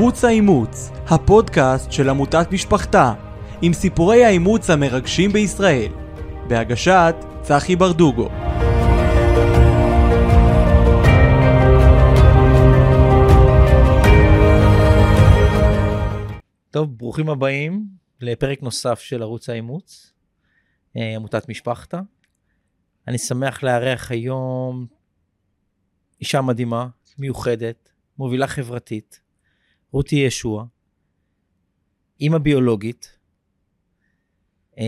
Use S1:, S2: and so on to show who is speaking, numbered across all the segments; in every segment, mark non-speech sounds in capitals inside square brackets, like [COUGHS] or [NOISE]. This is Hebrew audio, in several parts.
S1: ערוץ האימוץ, הפודקאסט של עמותת משפחתה, עם סיפורי האימוץ המרגשים בישראל, בהגשת צחי ברדוגו.
S2: טוב, ברוכים הבאים לפרק נוסף של ערוץ האימוץ, אה, עמותת משפחתה. אני שמח לארח היום אישה מדהימה, מיוחדת, מובילה חברתית, רותי ישוע, אימא ביולוגית, אה,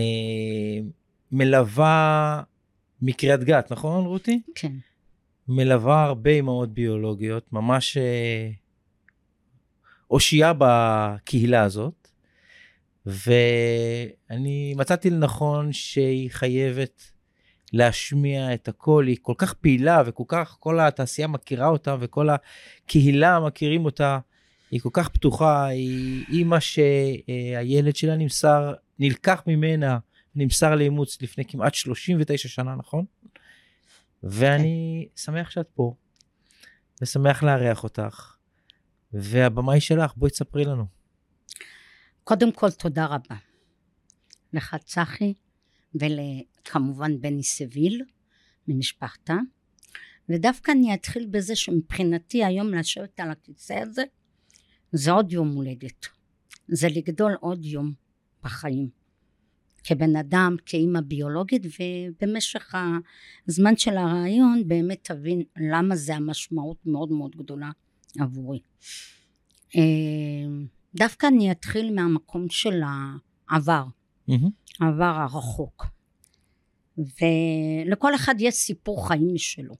S2: מלווה מקריית גת, נכון רותי?
S3: כן.
S2: מלווה הרבה אימהות ביולוגיות, ממש אה, אושייה בקהילה הזאת, ואני מצאתי לנכון שהיא חייבת להשמיע את הקול, היא כל כך פעילה וכל כך, כל התעשייה מכירה אותה וכל הקהילה מכירים אותה, היא כל כך פתוחה, היא אימא שהילד שלה נמסר, נלקח ממנה, נמסר לאימוץ לפני כמעט 39 שנה, נכון? ואני שמח שאת פה, ושמח לארח אותך, והבמה היא שלך, בואי תספרי לנו.
S3: קודם כל, תודה רבה. לך, צחי, וכמובן בני סביל, ממשפחתה. ודווקא אני אתחיל בזה שמבחינתי היום לשבת על הכיסא הזה, זה עוד יום הולדת. זה לגדול עוד יום בחיים. כבן אדם, כאימא ביולוגית, ובמשך הזמן של הרעיון באמת תבין למה זה המשמעות מאוד מאוד גדולה עבורי. אה, דווקא אני אתחיל מהמקום של העבר,
S2: Mm-hmm.
S3: העבר הרחוק. ולכל אחד יש סיפור חיים משלו.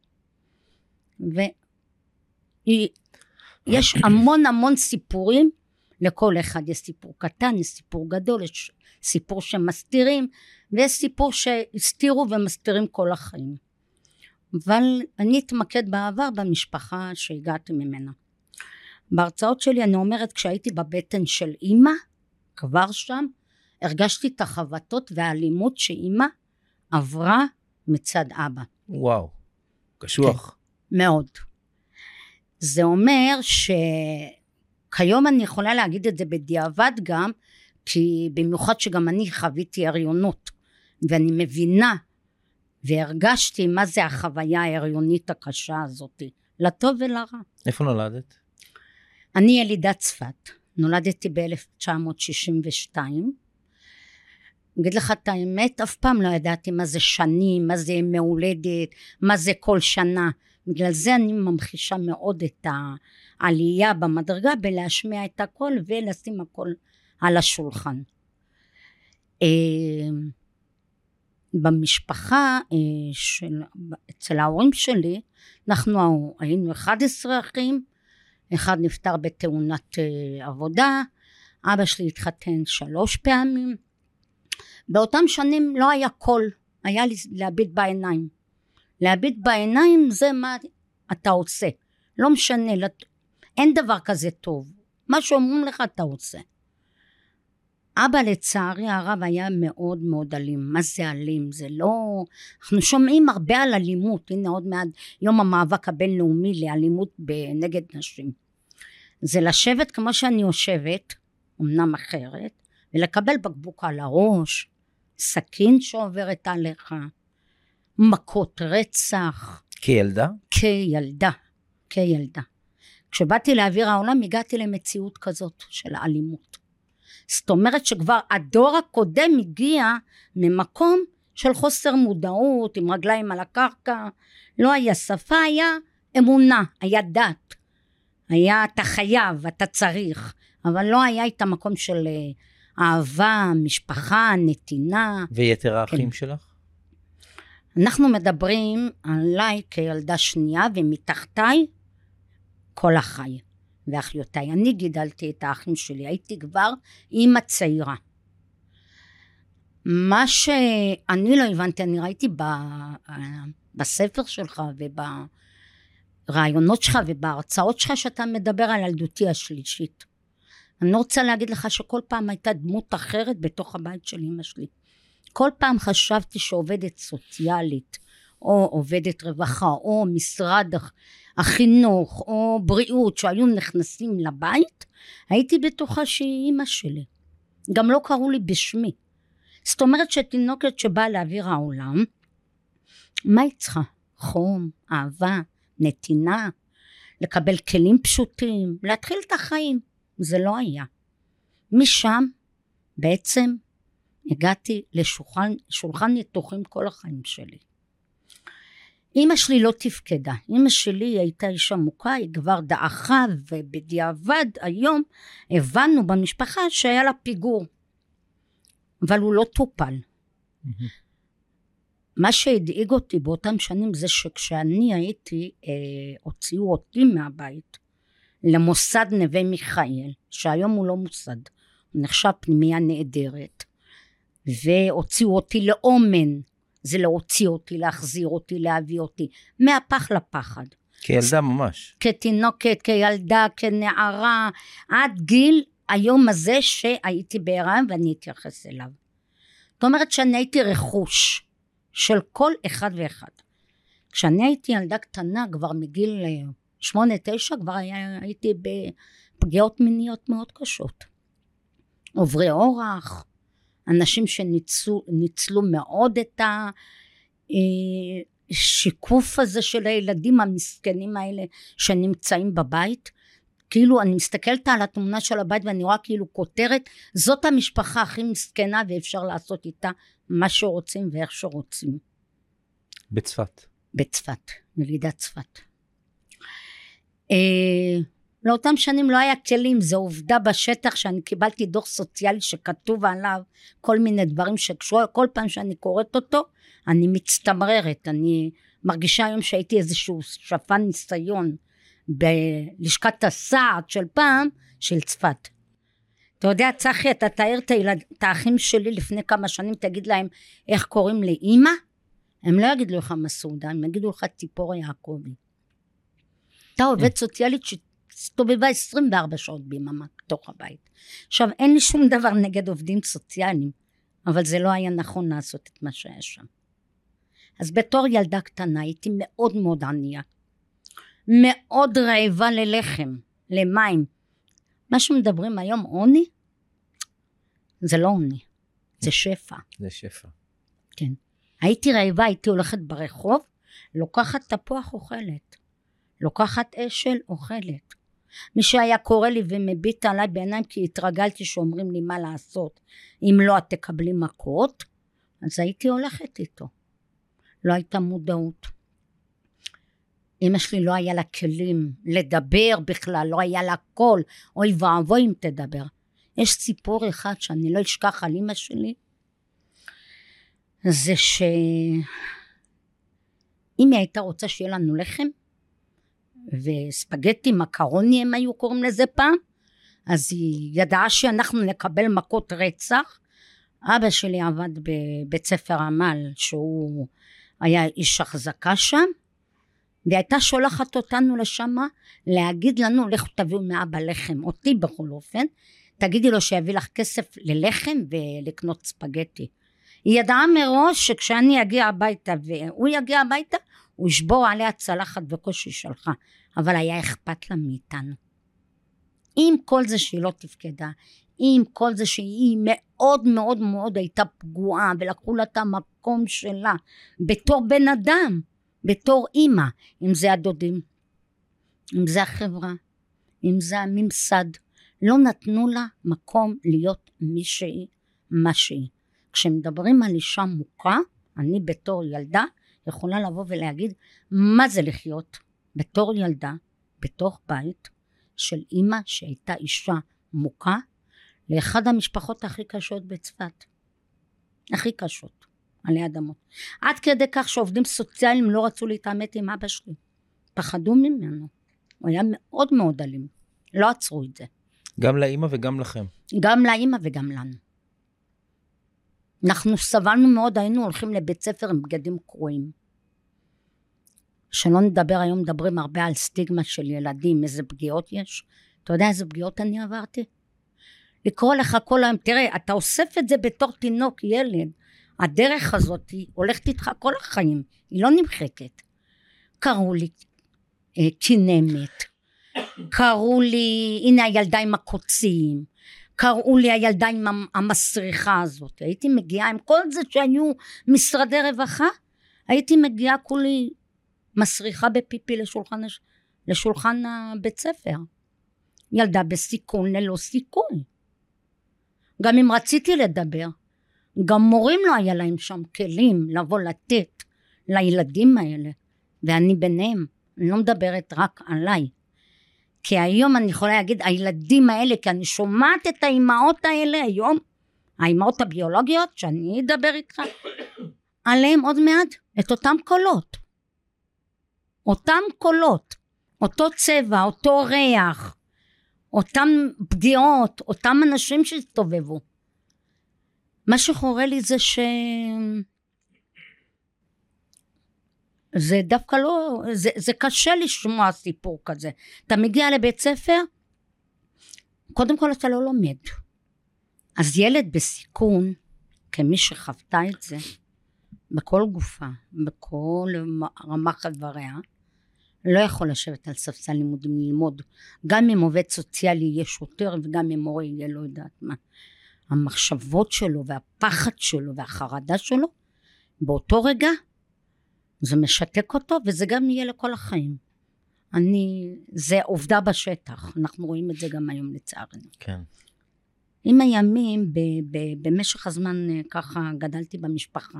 S3: ויש [CLEARS THROAT] המון המון סיפורים, לכל אחד יש סיפור קטן, יש סיפור גדול, יש סיפור שמסתירים, ויש סיפור שהסתירו ומסתירים כל החיים. אבל אני אתמקד בעבר במשפחה שהגעתי ממנה. בהרצאות שלי אני אומרת כשהייתי בבטן של אימא, כבר שם, הרגשתי את החבטות והאלימות שאימא עברה מצד אבא.
S2: וואו, קשוח.
S3: כן, מאוד. זה אומר שכיום אני יכולה להגיד את זה בדיעבד גם, כי במיוחד שגם אני חוויתי הריונות, ואני מבינה והרגשתי מה זה החוויה ההריונית הקשה הזאת, לטוב ולרע.
S2: איפה נולדת?
S3: אני ילידת צפת, נולדתי ב-1962. אגיד לך את האמת, אף פעם לא ידעתי מה זה שנים, מה זה ימי הולדת, מה זה כל שנה. בגלל זה אני ממחישה מאוד את העלייה במדרגה בלהשמיע את הכל ולשים הכל על השולחן. אה, במשפחה אה, של, אצל ההורים שלי, אנחנו היינו 11 אחים, אחד נפטר בתאונת אה, עבודה, אבא שלי התחתן שלוש פעמים. באותם שנים לא היה קול, היה להביט בעיניים. להביט בעיניים זה מה אתה עושה. לא משנה, אין דבר כזה טוב. מה שאומרים לך אתה עושה. אבא לצערי הרב היה מאוד מאוד אלים. מה זה אלים? זה לא... אנחנו שומעים הרבה על אלימות. הנה עוד מעט יום המאבק הבינלאומי לאלימות נגד נשים. זה לשבת כמו שאני יושבת, אמנם אחרת, ולקבל בקבוק על הראש, סכין שעוברת עליך, מכות רצח.
S2: כילדה?
S3: כילדה, כילדה. כשבאתי לאוויר העולם הגעתי למציאות כזאת של אלימות. זאת אומרת שכבר הדור הקודם הגיע ממקום של חוסר מודעות, עם רגליים על הקרקע, לא היה שפה, היה אמונה, היה דת. היה אתה חייב, אתה צריך, אבל לא היה את המקום של אה, אהבה, משפחה, נתינה.
S2: ויתר האחים כן. שלך?
S3: אנחנו מדברים עליי כילדה שנייה ומתחתיי כל החי ואחיותיי. אני גידלתי את האחים שלי, הייתי כבר אימא צעירה. מה שאני לא הבנתי, אני ראיתי ב, אה, בספר שלך וב... ברעיונות שלך ובהרצאות שלך שאתה מדבר על ילדותי השלישית. אני רוצה להגיד לך שכל פעם הייתה דמות אחרת בתוך הבית של אמא שלי. כל פעם חשבתי שעובדת סוציאלית או עובדת רווחה או משרד החינוך או בריאות שהיו נכנסים לבית, הייתי בטוחה שהיא אימא שלי. גם לא קראו לי בשמי. זאת אומרת שתינוקת שבאה לאוויר העולם, מה היא צריכה? חום, אהבה, נתינה, לקבל כלים פשוטים, להתחיל את החיים. זה לא היה. משם בעצם הגעתי לשולחן ניתוחים כל החיים שלי. אימא שלי לא תפקדה. אימא שלי הייתה אישה מוכה, היא כבר דעכה, ובדיעבד היום הבנו במשפחה שהיה לה פיגור. אבל הוא לא טופל. מה שהדאיג אותי באותם שנים זה שכשאני הייתי, אה, הוציאו אותי מהבית למוסד נווה מיכאל, שהיום הוא לא מוסד, הוא נחשב פנימייה נהדרת, והוציאו אותי לאומן, זה להוציא אותי, להחזיר אותי, להביא אותי, מהפח לפחד.
S2: כילדה ממש.
S3: כתינוקת, כילדה, כנערה, עד גיל היום הזה שהייתי בהיריון ואני אתייחס אליו. זאת אומרת שאני הייתי רכוש של כל אחד ואחד. כשאני הייתי ילדה קטנה כבר מגיל אה, שמונה תשע כבר היה, הייתי בפגיעות מיניות מאוד קשות. עוברי אורח, אנשים שניצלו מאוד את השיקוף הזה של הילדים המסכנים האלה שנמצאים בבית. כאילו אני מסתכלת על התמונה של הבית ואני רואה כאילו כותרת זאת המשפחה הכי מסכנה ואפשר לעשות איתה מה שרוצים ואיך שרוצים.
S2: בצפת.
S3: בצפת, ילידת צפת. אה, לאותם שנים לא היה כלים, זו עובדה בשטח שאני קיבלתי דוח סוציאלי שכתוב עליו כל מיני דברים שקשורים, כל פעם שאני קוראת אותו אני מצטמררת, אני מרגישה היום שהייתי איזשהו שפן ניסיון בלשכת הסעד של פעם של צפת. אתה יודע צחי אתה תאר את, הילד, את האחים שלי לפני כמה שנים תגיד להם איך קוראים לאימא הם לא יגידו לך מסעודה הם יגידו לך ציפור יעקבי. אתה עובד סוציאלית שהסתובבה 24 שעות ביממה בתוך הבית. עכשיו אין לי שום דבר נגד עובדים סוציאליים אבל זה לא היה נכון לעשות את מה שהיה שם. אז בתור ילדה קטנה הייתי מאוד מאוד ענייה מאוד רעבה ללחם, למים. מה שמדברים היום עוני, זה לא עוני, זה שפע.
S2: זה שפע.
S3: כן. הייתי רעבה, הייתי הולכת ברחוב, לוקחת תפוח אוכלת, לוקחת אשל אוכלת. מי שהיה קורא לי ומביט עליי בעיניים כי התרגלתי שאומרים לי מה לעשות. אם לא את תקבלי מכות. אז הייתי הולכת איתו. לא הייתה מודעות. אמא שלי לא היה לה כלים לדבר בכלל, לא היה לה קול, אוי ואבוי אם תדבר. יש סיפור אחד שאני לא אשכח על אמא שלי, זה שאם היא הייתה רוצה שיהיה לנו לחם, וספגטי מקרוני הם היו קוראים לזה פעם, אז היא ידעה שאנחנו נקבל מכות רצח. אבא שלי עבד בבית ספר עמל, שהוא היה איש החזקה שם, והיא הייתה שולחת אותנו לשם להגיד לנו לכו תביאו מאבא לחם, אותי בכל אופן, תגידי לו שיביא לך כסף ללחם ולקנות ספגטי. היא ידעה מראש שכשאני אגיע הביתה והוא יגיע הביתה הוא ישבור עליה צלחת בקושי שלך, אבל היה אכפת לה מאיתנו. עם כל זה שהיא לא תפקדה, עם כל זה שהיא מאוד מאוד מאוד הייתה פגועה ולקחו לה את המקום שלה בתור בן אדם בתור אימא, אם זה הדודים, אם זה החברה, אם זה הממסד, לא נתנו לה מקום להיות מי שהיא, מה שהיא. כשמדברים על אישה מוכה, אני בתור ילדה יכולה לבוא ולהגיד מה זה לחיות בתור ילדה, בתוך בית של אימא שהייתה אישה מוכה לאחד המשפחות הכי קשות בצפת. הכי קשות. עלי אדמות. עד כדי כך שעובדים סוציאליים לא רצו להתעמת עם אבא שלי. פחדו ממנו. הוא היה מאוד מאוד אלים. לא עצרו את זה.
S2: גם לאימא וגם לכם.
S3: גם לאימא וגם לנו. אנחנו סבלנו מאוד, היינו הולכים לבית ספר עם בגדים קרועים. שלא נדבר היום, מדברים הרבה על סטיגמה של ילדים, איזה פגיעות יש. אתה יודע איזה פגיעות אני עברתי? לקרוא לך כל היום, תראה, אתה אוסף את זה בתור תינוק, ילד. הדרך הזאת היא הולכת איתך כל החיים, היא לא נמחקת. קראו לי אה, כינמת, קראו לי, הנה הילדה עם הקוצים, קראו לי הילדה עם המ- המסריחה הזאת, הייתי מגיעה עם כל זה שהיו משרדי רווחה, הייתי מגיעה כולי מסריחה בפיפי לשולחן, לשולחן הבית ספר. ילדה בסיכון ללא סיכוי. גם אם רציתי לדבר, גם מורים לא היה להם שם כלים לבוא לתת לילדים האלה, ואני ביניהם, אני לא מדברת רק עליי. כי היום אני יכולה להגיד הילדים האלה, כי אני שומעת את האימהות האלה היום, האימהות הביולוגיות, שאני אדבר איתך, עליהם עוד מעט, את אותם קולות. אותם קולות, אותו צבע, אותו ריח, אותם פגיעות, אותם אנשים שהסתובבו. מה שחורה לי זה ש... זה דווקא לא, זה, זה קשה לשמוע סיפור כזה. אתה מגיע לבית ספר, קודם כל אתה לא לומד. אז ילד בסיכון, כמי שחוותה את זה, בכל גופה, בכל רמ"ח איבריה, לא יכול לשבת על ספסל לימודים ללמוד. גם אם עובד סוציאלי יהיה שוטר וגם אם מורה יהיה לא יודעת מה. המחשבות שלו והפחד שלו והחרדה שלו, באותו רגע זה משתק אותו וזה גם יהיה לכל החיים. אני, זה עובדה בשטח, אנחנו רואים את זה גם היום לצערנו.
S2: כן.
S3: עם הימים, ב, ב, במשך הזמן אה, ככה גדלתי במשפחה,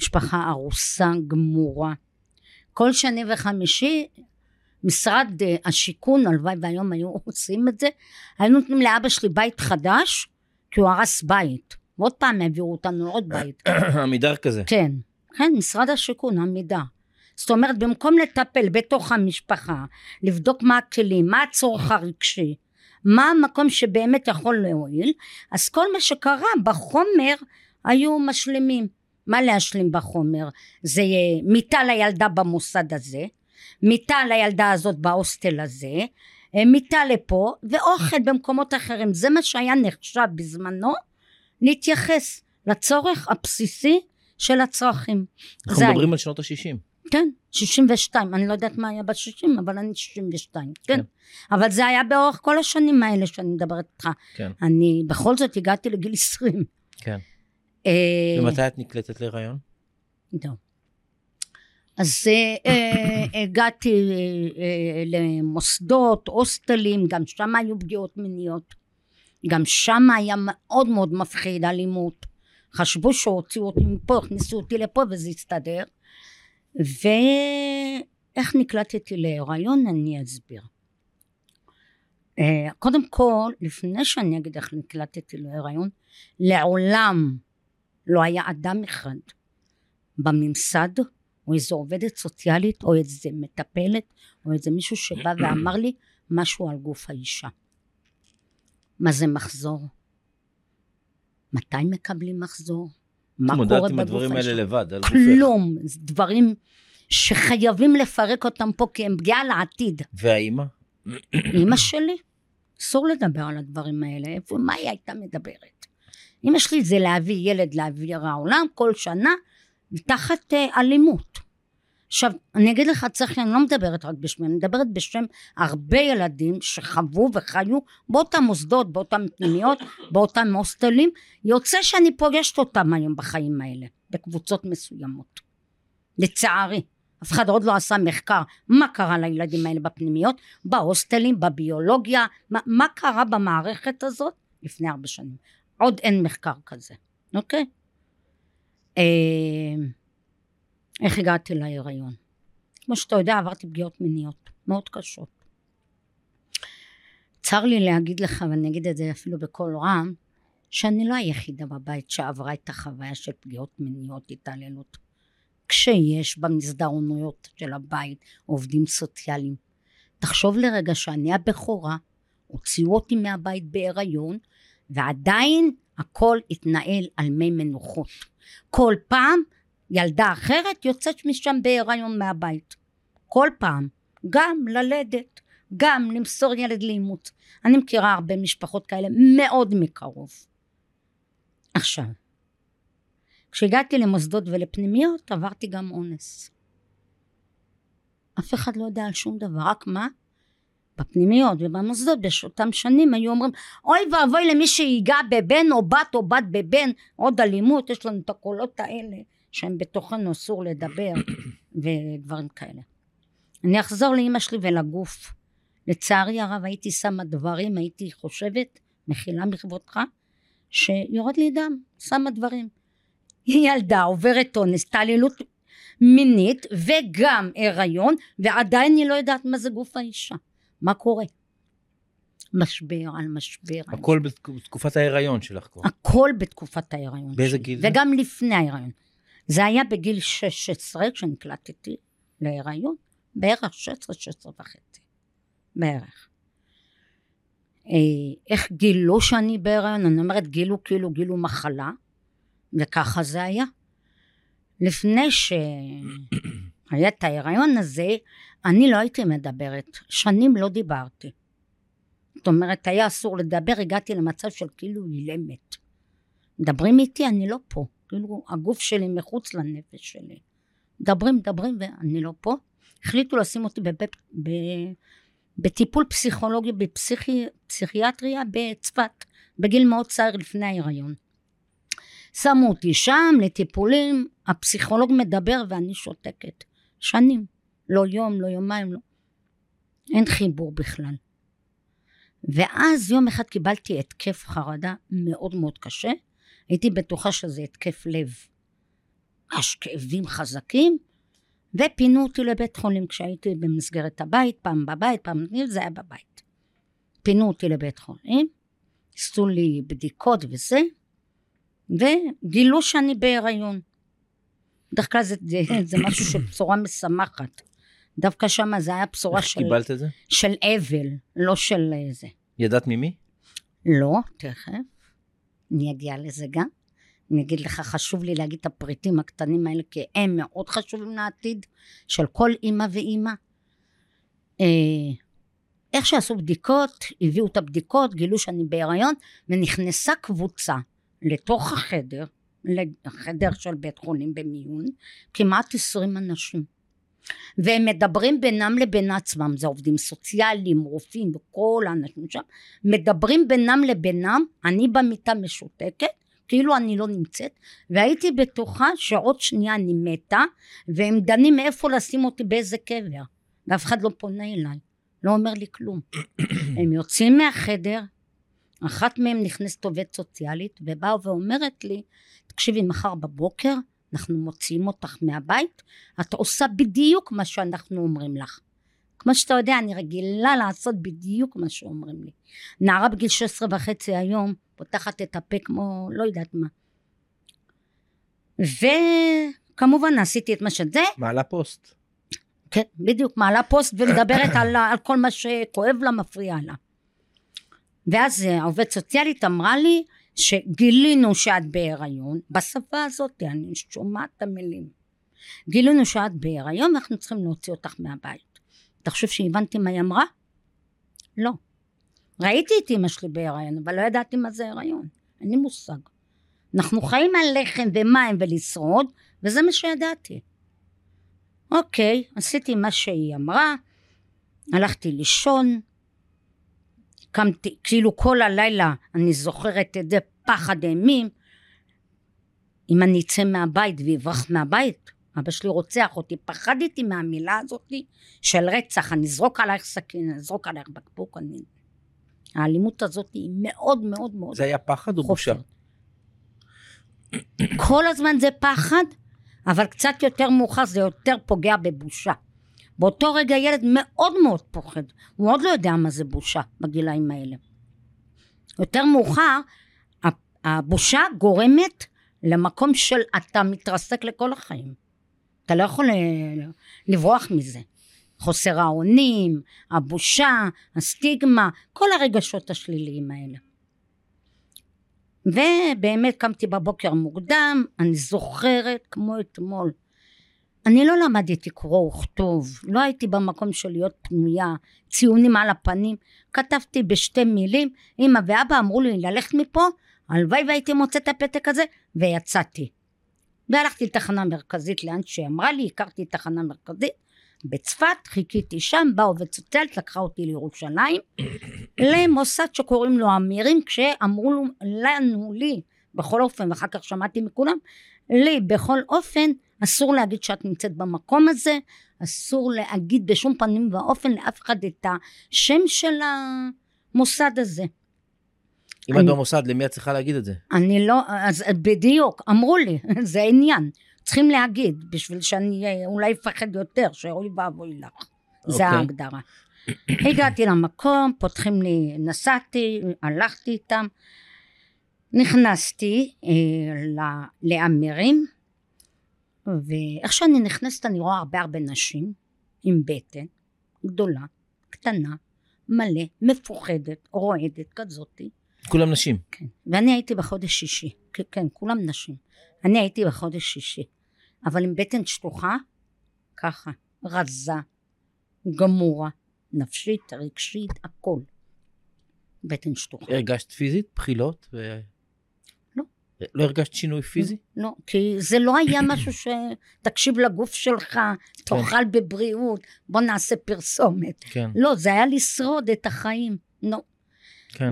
S3: משפחה ארוסה, גמורה. כל שני וחמישי, משרד אה, השיכון, הלוואי והיום היו [LAUGHS] עושים את זה, היו נותנים לאבא שלי בית חדש, כי הוא הרס בית. ועוד פעם העבירו אותנו לעוד בית. [COUGHS]
S2: עמידר כזה.
S3: כן, כן, משרד השיכון, עמידה. זאת אומרת, במקום לטפל בתוך המשפחה, לבדוק מה הכלים, מה הצורך הרגשי, מה המקום שבאמת יכול להועיל, אז כל מה שקרה בחומר היו משלימים. מה להשלים בחומר? זה מיטה לילדה במוסד הזה, מיטה לילדה הזאת בהוסטל הזה, אה, מיטה לפה, ואוכל במקומות אחרים. זה מה שהיה נחשב בזמנו להתייחס לצורך הבסיסי של הצרכים.
S2: אנחנו
S3: זה
S2: מדברים
S3: היה.
S2: על שנות ה-60.
S3: כן, 62, אני לא יודעת מה היה ב-60, אבל אני 62, כן.
S2: כן.
S3: אבל זה היה באורך כל השנים האלה שאני מדברת איתך.
S2: כן.
S3: אני בכל זאת הגעתי לגיל 20.
S2: כן.
S3: אה,
S2: ומתי את נקלטת להיריון?
S3: טוב. אז אה, אה, הגעתי אה, למוסדות, הוסטלים, גם שם היו פגיעות מיניות. גם שם היה מאוד מאוד מפחיד, אלימות. חשבו שהוציאו אותי מפה, הכניסו אותי לפה וזה הסתדר. ואיך נקלטתי להיריון אני אסביר. אה, קודם כל, לפני שאני אגיד איך נקלטתי להיריון, לעולם לא היה אדם אחד בממסד או איזו עובדת סוציאלית או איזה מטפלת או איזה מישהו שבא ואמר לי משהו על גוף האישה. מה זה מחזור? מתי מקבלים מחזור? מה קורה
S2: התמודדת עם
S3: בגוף
S2: הדברים
S3: האישה?
S2: האלה לבד, על גופך.
S3: כלום, זה דברים שחייבים לפרק אותם פה כי הם פגיעה לעתיד.
S2: והאימא?
S3: אימא שלי, אסור לדבר על הדברים האלה, איפה, מה היא הייתה מדברת? אימא שלי זה להביא ילד לאוויר העולם כל שנה תחת אה, אלימות. עכשיו, אני אגיד לך, צחי, אני לא מדברת רק בשמי, אני מדברת בשם הרבה ילדים שחוו וחיו באותם מוסדות, באותם פנימיות, באותם הוסטלים. יוצא שאני פוגשת אותם היום בחיים האלה, בקבוצות מסוימות. לצערי. אף אחד עוד לא עשה מחקר מה קרה לילדים האלה בפנימיות, בהוסטלים, בביולוגיה, מה, מה קרה במערכת הזאת לפני ארבע שנים. עוד אין מחקר כזה, אוקיי? אה, איך הגעתי להיריון? כמו שאתה יודע, עברתי פגיעות מיניות מאוד קשות. צר לי להגיד לך, ואני אגיד את זה אפילו בקול רם, שאני לא היחידה בבית שעברה את החוויה של פגיעות מיניות, התעללות. כשיש במסדרונויות של הבית עובדים סוציאליים. תחשוב לרגע שאני הבכורה, הוציאו אותי מהבית בהיריון, ועדיין הכל התנהל על מי מנוחות. כל פעם ילדה אחרת יוצאת משם בהיריון מהבית. כל פעם. גם ללדת, גם למסור ילד לאימוץ. אני מכירה הרבה משפחות כאלה מאוד מקרוב. עכשיו, כשהגעתי למוסדות ולפנימיות עברתי גם אונס. אף אחד לא יודע על שום דבר, רק מה? בפנימיות ובמוסדות באותם שנים היו אומרים אוי ואבוי למי שיגע בבן או בת או בת בבן עוד אלימות יש לנו את הקולות האלה שהם בתוכנו אסור לדבר ודברים כאלה. אני אחזור לאימא שלי ולגוף. לצערי הרב הייתי שמה דברים הייתי חושבת מחילה מכבודך שיורד לי דם שמה דברים. היא ילדה עוברת אונס תעללות מינית וגם הריון ועדיין היא לא יודעת מה זה גוף האישה. מה קורה? משבר על משבר
S2: הכל בתקופת ההיריון שלך כבר.
S3: הכל בתקופת ההיריון
S2: באיזה גיל
S3: וגם לפני ההיריון זה היה בגיל 16 כשנקלטתי להיריון בערך 16 16 וחצי בערך. אה, איך גילו שאני בהיריון? אני אומרת גילו כאילו גילו מחלה וככה זה היה. לפני שהיה את ההיריון הזה אני לא הייתי מדברת שנים לא דיברתי. זאת אומרת היה אסור לדבר הגעתי למצב של כאילו אילמת. מדברים איתי אני לא פה כאילו הגוף שלי מחוץ לנפש שלי. מדברים מדברים ואני לא פה. החליטו לשים אותי בבית, ב, בטיפול פסיכולוגי בפסיכיאטריה בצפת בגיל מאוד צעיר לפני ההיריון. שמו אותי שם לטיפולים הפסיכולוג מדבר ואני שותקת. שנים. לא יום לא יומיים לא. אין חיבור בכלל. ואז יום אחד קיבלתי התקף חרדה מאוד מאוד קשה הייתי בטוחה שזה התקף לב ממש כאבים חזקים ופינו אותי לבית חולים כשהייתי במסגרת הבית פעם בבית פעם זה היה בבית פינו אותי לבית חולים עשו לי בדיקות וזה וגילו שאני בהיריון בדרך כלל זה, זה, זה משהו של בשורה משמחת דווקא שם זה היה בשורה של...
S2: איך קיבלת את זה?
S3: של אבל, לא של אה, זה.
S2: ידעת ממי?
S3: לא, תכף. אני אגיע לזה גם. אני אגיד לך, חשוב לי להגיד את הפריטים הקטנים האלה, כי הם מאוד חשובים לעתיד של כל אימא ואימא. אה, איך שעשו בדיקות, הביאו את הבדיקות, גילו שאני בהיריון, ונכנסה קבוצה לתוך החדר, לחדר של בית חולים במיון, כמעט עשרים אנשים. והם מדברים בינם לבין עצמם, זה עובדים סוציאליים, רופאים וכל האנשים שם, מדברים בינם לבינם, אני במיטה משותקת, כאילו אני לא נמצאת, והייתי בטוחה שעוד שנייה אני מתה, והם דנים מאיפה לשים אותי באיזה קבר, ואף אחד לא פונה אליי, לא אומר לי כלום. [COUGHS] הם יוצאים מהחדר, אחת מהם נכנסת עובדת סוציאלית, ובאה ואומרת לי, תקשיבי, מחר בבוקר אנחנו מוציאים אותך מהבית, את עושה בדיוק מה שאנחנו אומרים לך. כמו שאתה יודע, אני רגילה לעשות בדיוק מה שאומרים לי. נערה בגיל 16 וחצי היום פותחת את הפה כמו לא יודעת מה. וכמובן עשיתי את מה שזה.
S2: מעלה פוסט.
S3: כן, בדיוק, מעלה פוסט ומדברת על, על כל מה שכואב לה, מפריע לה. ואז העובדת סוציאלית אמרה לי, שגילינו שאת בהיריון, בשפה הזאת אני שומעת את המילים. גילינו שאת בהיריון ואנחנו צריכים להוציא אותך מהבית. אתה חושב שהבנתי מה היא אמרה? לא. ראיתי את אמא שלי בהיריון, אבל לא ידעתי מה זה הריון. אין לי מושג. אנחנו חיים על לחם ומים ולשרוד, וזה מה שידעתי. אוקיי, עשיתי מה שהיא אמרה, הלכתי לישון, קמתי, כאילו כל הלילה אני זוכרת את זה, פחד אימים. אם אני אצא מהבית ואברח מהבית, אבא שלי רוצח אותי, פחדתי מהמילה הזאת של רצח, אני אזרוק עלייך סכין, אני אזרוק עלייך בקבוק, אני... האלימות הזאת היא מאוד מאוד מאוד...
S2: זה היה פחד או בושה?
S3: כל הזמן זה פחד, אבל קצת יותר מאוחר זה יותר פוגע בבושה. באותו רגע ילד מאוד מאוד פוחד, הוא עוד לא יודע מה זה בושה בגילאים האלה. יותר מאוחר, הבושה גורמת למקום של אתה מתרסק לכל החיים. אתה לא יכול לברוח מזה. חוסר האונים, הבושה, הסטיגמה, כל הרגשות השליליים האלה. ובאמת קמתי בבוקר מוקדם, אני זוכרת כמו אתמול, אני לא למדתי קרוא וכתוב, לא הייתי במקום של להיות פנויה, ציונים על הפנים, כתבתי בשתי מילים, אמא ואבא אמרו לי ללכת מפה, הלוואי והייתי מוצאת את הפתק הזה, ויצאתי. והלכתי לתחנה מרכזית לאן שהיא אמרה לי, הכרתי תחנה מרכזית, בצפת, חיכיתי שם, באה עובדת סוציאלית, לקחה אותי לירושלים, [COUGHS] למוסד שקוראים לו אמירים, כשאמרו לנו, לי, בכל אופן, ואחר כך שמעתי מכולם, לי בכל אופן, אסור להגיד שאת נמצאת במקום הזה, אסור להגיד בשום פנים ואופן לאף אחד את השם של המוסד הזה.
S2: אם
S3: אני-
S2: את במוסד, למי את צריכה להגיד את זה?
S3: אני לא, אז בדיוק, אמרו לי, [LAUGHS] זה העניין. צריכים להגיד, בשביל שאני אה, אולי אפחד יותר, שאוי ואבוי לך. זה
S2: אוקיי.
S3: ההגדרה. [COUGHS] הגעתי למקום, פותחים לי, נסעתי, הלכתי איתם, נכנסתי אה, ל- לאמירים, ואיך שאני נכנסת אני רואה הרבה הרבה נשים עם בטן גדולה, קטנה, מלא, מפוחדת, רועדת כזאתי.
S2: כולם נשים.
S3: כן. ואני הייתי בחודש שישי. כן, כן, כולם נשים. אני הייתי בחודש שישי. אבל עם בטן שטוחה, ככה, רזה, גמורה, נפשית, רגשית, הכל. בטן שטוחה.
S2: הרגשת פיזית? בחילות? ו...
S3: לא.
S2: הרגשת שינוי פיזי?
S3: לא, כי זה לא היה [COUGHS] משהו ש... תקשיב לגוף שלך, תאכל בבריאות, בוא נעשה פרסומת.
S2: כן,
S3: לא, זה היה לשרוד את החיים. לא.
S2: כן.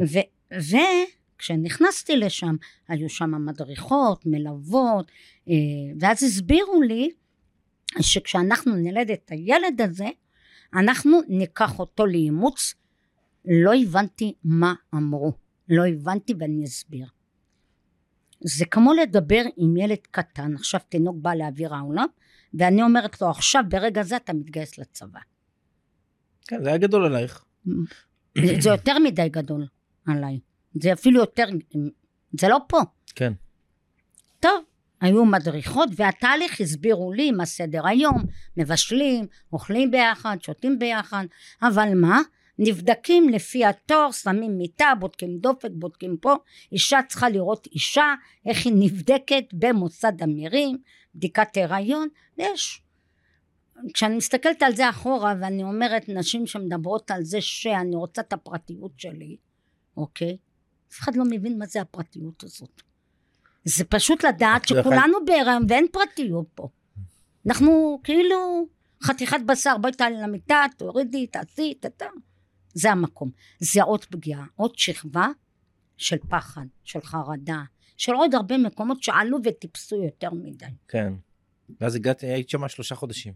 S3: וכשנכנסתי לשם, היו שם מדריכות, מלוות, אה, ואז הסבירו לי שכשאנחנו נלד את הילד הזה, אנחנו ניקח אותו לאימוץ. לא הבנתי מה אמרו, לא הבנתי ואני אסביר. זה כמו לדבר עם ילד קטן, עכשיו תינוק בא לאוויר העולם, ואני אומרת לו עכשיו ברגע זה אתה מתגייס לצבא.
S2: כן, זה היה גדול עלייך. [CLEARS THROAT]
S3: זה יותר מדי גדול עליי. זה אפילו יותר, זה לא פה.
S2: כן.
S3: טוב, היו מדריכות והתהליך הסבירו לי מה סדר היום, מבשלים, אוכלים ביחד, שותים ביחד, אבל מה? נבדקים לפי התור, שמים מיטה, בודקים דופק, בודקים פה, אישה צריכה לראות אישה, איך היא נבדקת במוסד אמירים, בדיקת הריון, ויש. כשאני מסתכלת על זה אחורה ואני אומרת נשים שמדברות על זה שאני רוצה את הפרטיות שלי, אוקיי? אף אחד לא מבין מה זה הפרטיות הזאת. זה פשוט לדעת
S2: לא
S3: שכולנו בהיריון ואין פרטיות פה. אנחנו כאילו חתיכת בשר, בואי תעלי למיטה, תורידי, תעשי, תתה. זה המקום. זה עוד פגיעה, עוד שכבה של פחד, של חרדה, של עוד הרבה מקומות שעלו וטיפסו יותר מדי.
S2: כן. ואז הגעת, היית שם שלושה חודשים.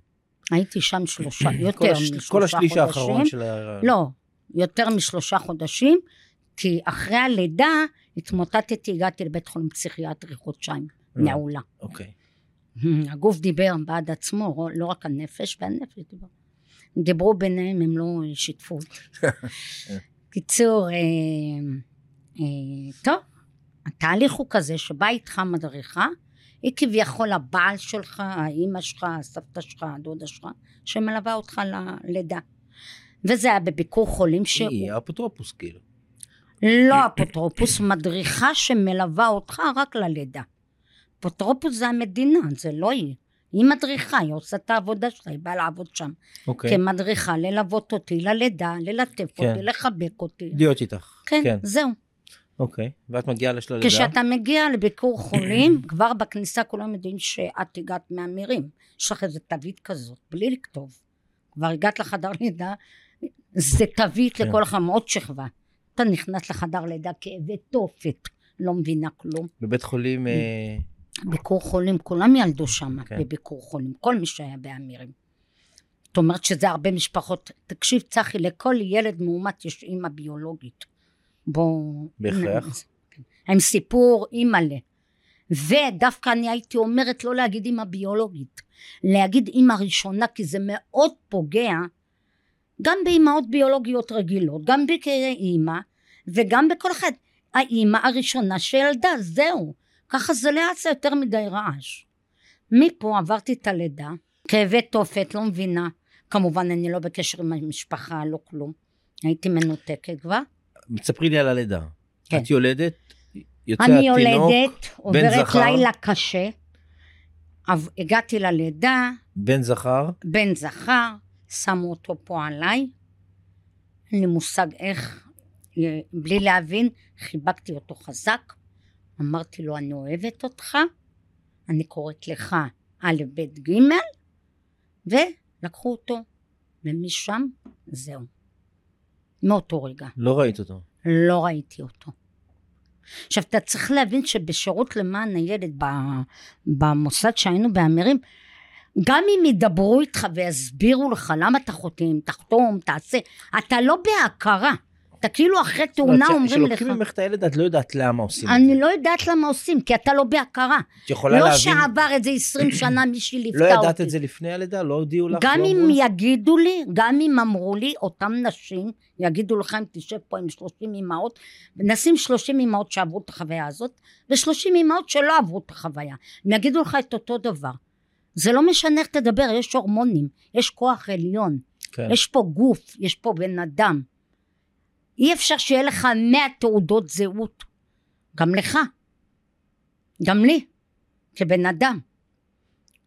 S3: הייתי שם שלושה, [COUGHS] יותר משלושה
S2: כל השליש
S3: חודשים.
S2: האחרון של ה...
S3: לא, יותר משלושה חודשים, כי אחרי הלידה התמוטטתי, הגעתי לבית חולים פסיכיאטרי חודשיים,
S2: לא.
S3: נעולה.
S2: אוקיי. [COUGHS]
S3: הגוף דיבר בעד עצמו, לא רק הנפש, והנפש דיבר. דיברו ביניהם, הם לא שיתפו אותי. קיצור, אה, אה, טוב, התהליך הוא כזה שבאה איתך מדריכה, היא כביכול הבעל שלך, האימא שלך, הסבתא שלך, הדודה שלך, שמלווה אותך ללידה. וזה היה בביקור חולים שהוא
S2: היא האפוטרופוס כאילו.
S3: לא אפוטרופוס, מדריכה שמלווה אותך רק ללידה. אפוטרופוס זה המדינה, זה לא היא. היא מדריכה, היא עושה את העבודה שלה, היא באה לעבוד שם.
S2: אוקיי.
S3: כמדריכה, ללוות אותי ללידה, ללטף
S2: כן.
S3: אותי, לחבק אותי.
S2: להיות איתך.
S3: כן,
S2: כן.
S3: זהו.
S2: אוקיי. ואת מגיעה לשל הלידה?
S3: כשאתה מגיע לביקור חולים, [CLEARS THROAT] כבר בכניסה כולם יודעים שאת הגעת מהמירים. יש לך איזה תווית כזאת, בלי לכתוב. כבר הגעת לחדר לידה, זה תווית
S2: כן.
S3: לכל אחד, עוד שכבה. אתה נכנס לחדר לידה כאבי תופת, לא מבינה כלום.
S2: בבית חולים...
S3: ביקור חולים, כולם ילדו שם
S2: כן.
S3: בביקור חולים, כל מי שהיה באמירים. זאת אומרת שזה הרבה משפחות. תקשיב, צחי, לכל ילד מאומת יש אימא ביולוגית. בוא...
S2: בהכרח.
S3: עם סיפור אימא'לה. ודווקא אני הייתי אומרת לא להגיד אימא ביולוגית, להגיד אימא ראשונה, כי זה מאוד פוגע גם באימהות ביולוגיות רגילות, גם כאימא, וגם בכל אחד. האימא הראשונה שילדה, זהו. ככה זה לא יעשה יותר מדי רעש. מפה עברתי את הלידה, כאבי תופת, לא מבינה. כמובן אני לא בקשר עם המשפחה, לא כלום. הייתי מנותקת כבר.
S2: ספרי לי על הלידה.
S3: כן.
S2: את יולדת, יוצא
S3: אני
S2: התינוק,
S3: יולדת, עוברת
S2: זכר.
S3: לילה קשה. הגעתי ללידה,
S2: בן זכר,
S3: בן זכר, שמו אותו פה עליי. אין לי מושג איך, אה, בלי להבין, חיבקתי אותו חזק. אמרתי לו, אני אוהבת אותך, אני קוראת לך א', ב', ג', לקחו אותו, ומשם זהו. מאותו רגע.
S2: לא ראית אותו.
S3: לא ראיתי אותו. עכשיו, אתה צריך להבין שבשירות למען הילד, במוסד שהיינו באמירים, גם אם ידברו איתך ויסבירו לך למה אתה חותם, תחתום, תעשה, אתה לא בהכרה. אתה כאילו אחרי תאונה אומרים לך...
S2: כשלוקחים ממך את הילד את לא יודעת למה עושים את זה.
S3: אני לא יודעת למה עושים, כי אתה לא בהכרה.
S2: את יכולה
S3: לא
S2: להבין...
S3: שעבר איזה 20 [CLEARS THROAT] שנה מישהי ליוותה
S2: לא
S3: אותי.
S2: ידעת את זה לפני הלידה? לא הודיעו לך?
S3: גם
S2: לא
S3: אם
S2: אמרו?
S3: יגידו לי, גם אם אמרו לי, אותם נשים, יגידו לך אם תשב פה עם 30 אמהות, נשים 30 אמהות שעברו את החוויה הזאת, ו-30 אמהות שלא עברו את החוויה. הם יגידו לך את אותו דבר. זה לא משנה איך תדבר, יש הורמונים, יש כוח עליון,
S2: כן.
S3: יש פה גוף, יש פה בן אדם. אי אפשר שיהיה לך 100 תעודות זהות. גם לך. גם לי, כבן אדם.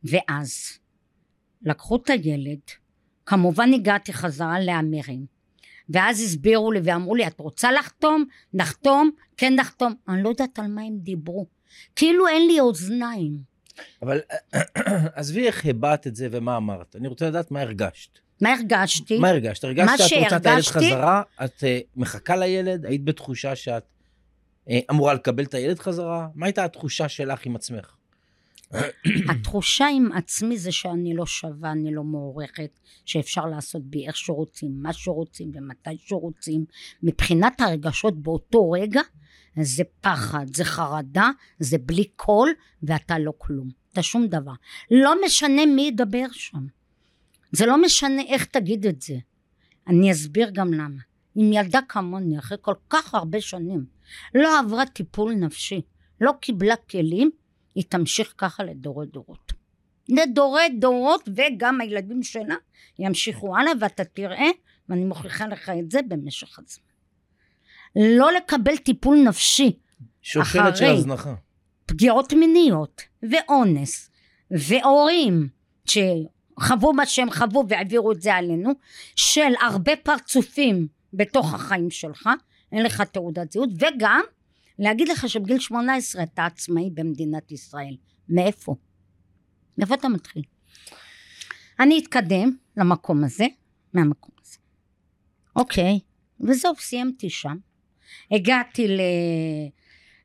S3: ואז לקחו את הילד, כמובן הגעתי חזרה לאמירים, ואז הסבירו לי ואמרו לי, את רוצה לחתום? נחתום? כן נחתום. אני לא יודעת על מה הם דיברו. כאילו אין לי אוזניים.
S2: אבל [CLEARS THROAT] עזבי איך הבעת את זה ומה אמרת. אני רוצה לדעת מה הרגשת.
S3: מה הרגשתי?
S2: מה הרגשת? הרגשת שאת רוצה את הילד חזרה? את אה, מחכה לילד? היית בתחושה שאת אה, אמורה לקבל את הילד חזרה? מה הייתה התחושה שלך עם עצמך? [COUGHS]
S3: התחושה עם עצמי זה שאני לא שווה, אני לא מוערכת, שאפשר לעשות בי איך שרוצים, מה שרוצים ומתי שרוצים. מבחינת הרגשות באותו רגע, זה פחד, זה חרדה, זה בלי קול, ואתה לא כלום. אתה שום דבר. לא משנה מי ידבר שם. זה לא משנה איך תגיד את זה. אני אסביר גם למה. אם ילדה כמוני, אחרי כל כך הרבה שנים, לא עברה טיפול נפשי, לא קיבלה כלים, היא תמשיך ככה לדורי דורות. לדורי דורות, וגם הילדים שלה ימשיכו הלאה, ואתה תראה, ואני מוכיחה לך את זה במשך הזמן. לא לקבל טיפול נפשי,
S2: שושלת של. הזנחה.
S3: פגיעות מיניות, ואונס, והורים שחוו מה שהם חוו והעבירו את זה עלינו, של הרבה פרצופים בתוך החיים שלך, אין לך תעודת זהות, וגם להגיד לך שבגיל 18 אתה עצמאי במדינת ישראל. מאיפה? מאיפה אתה מתחיל? אני אתקדם למקום הזה, מהמקום הזה. אוקיי, וזהו, סיימתי שם. הגעתי ל...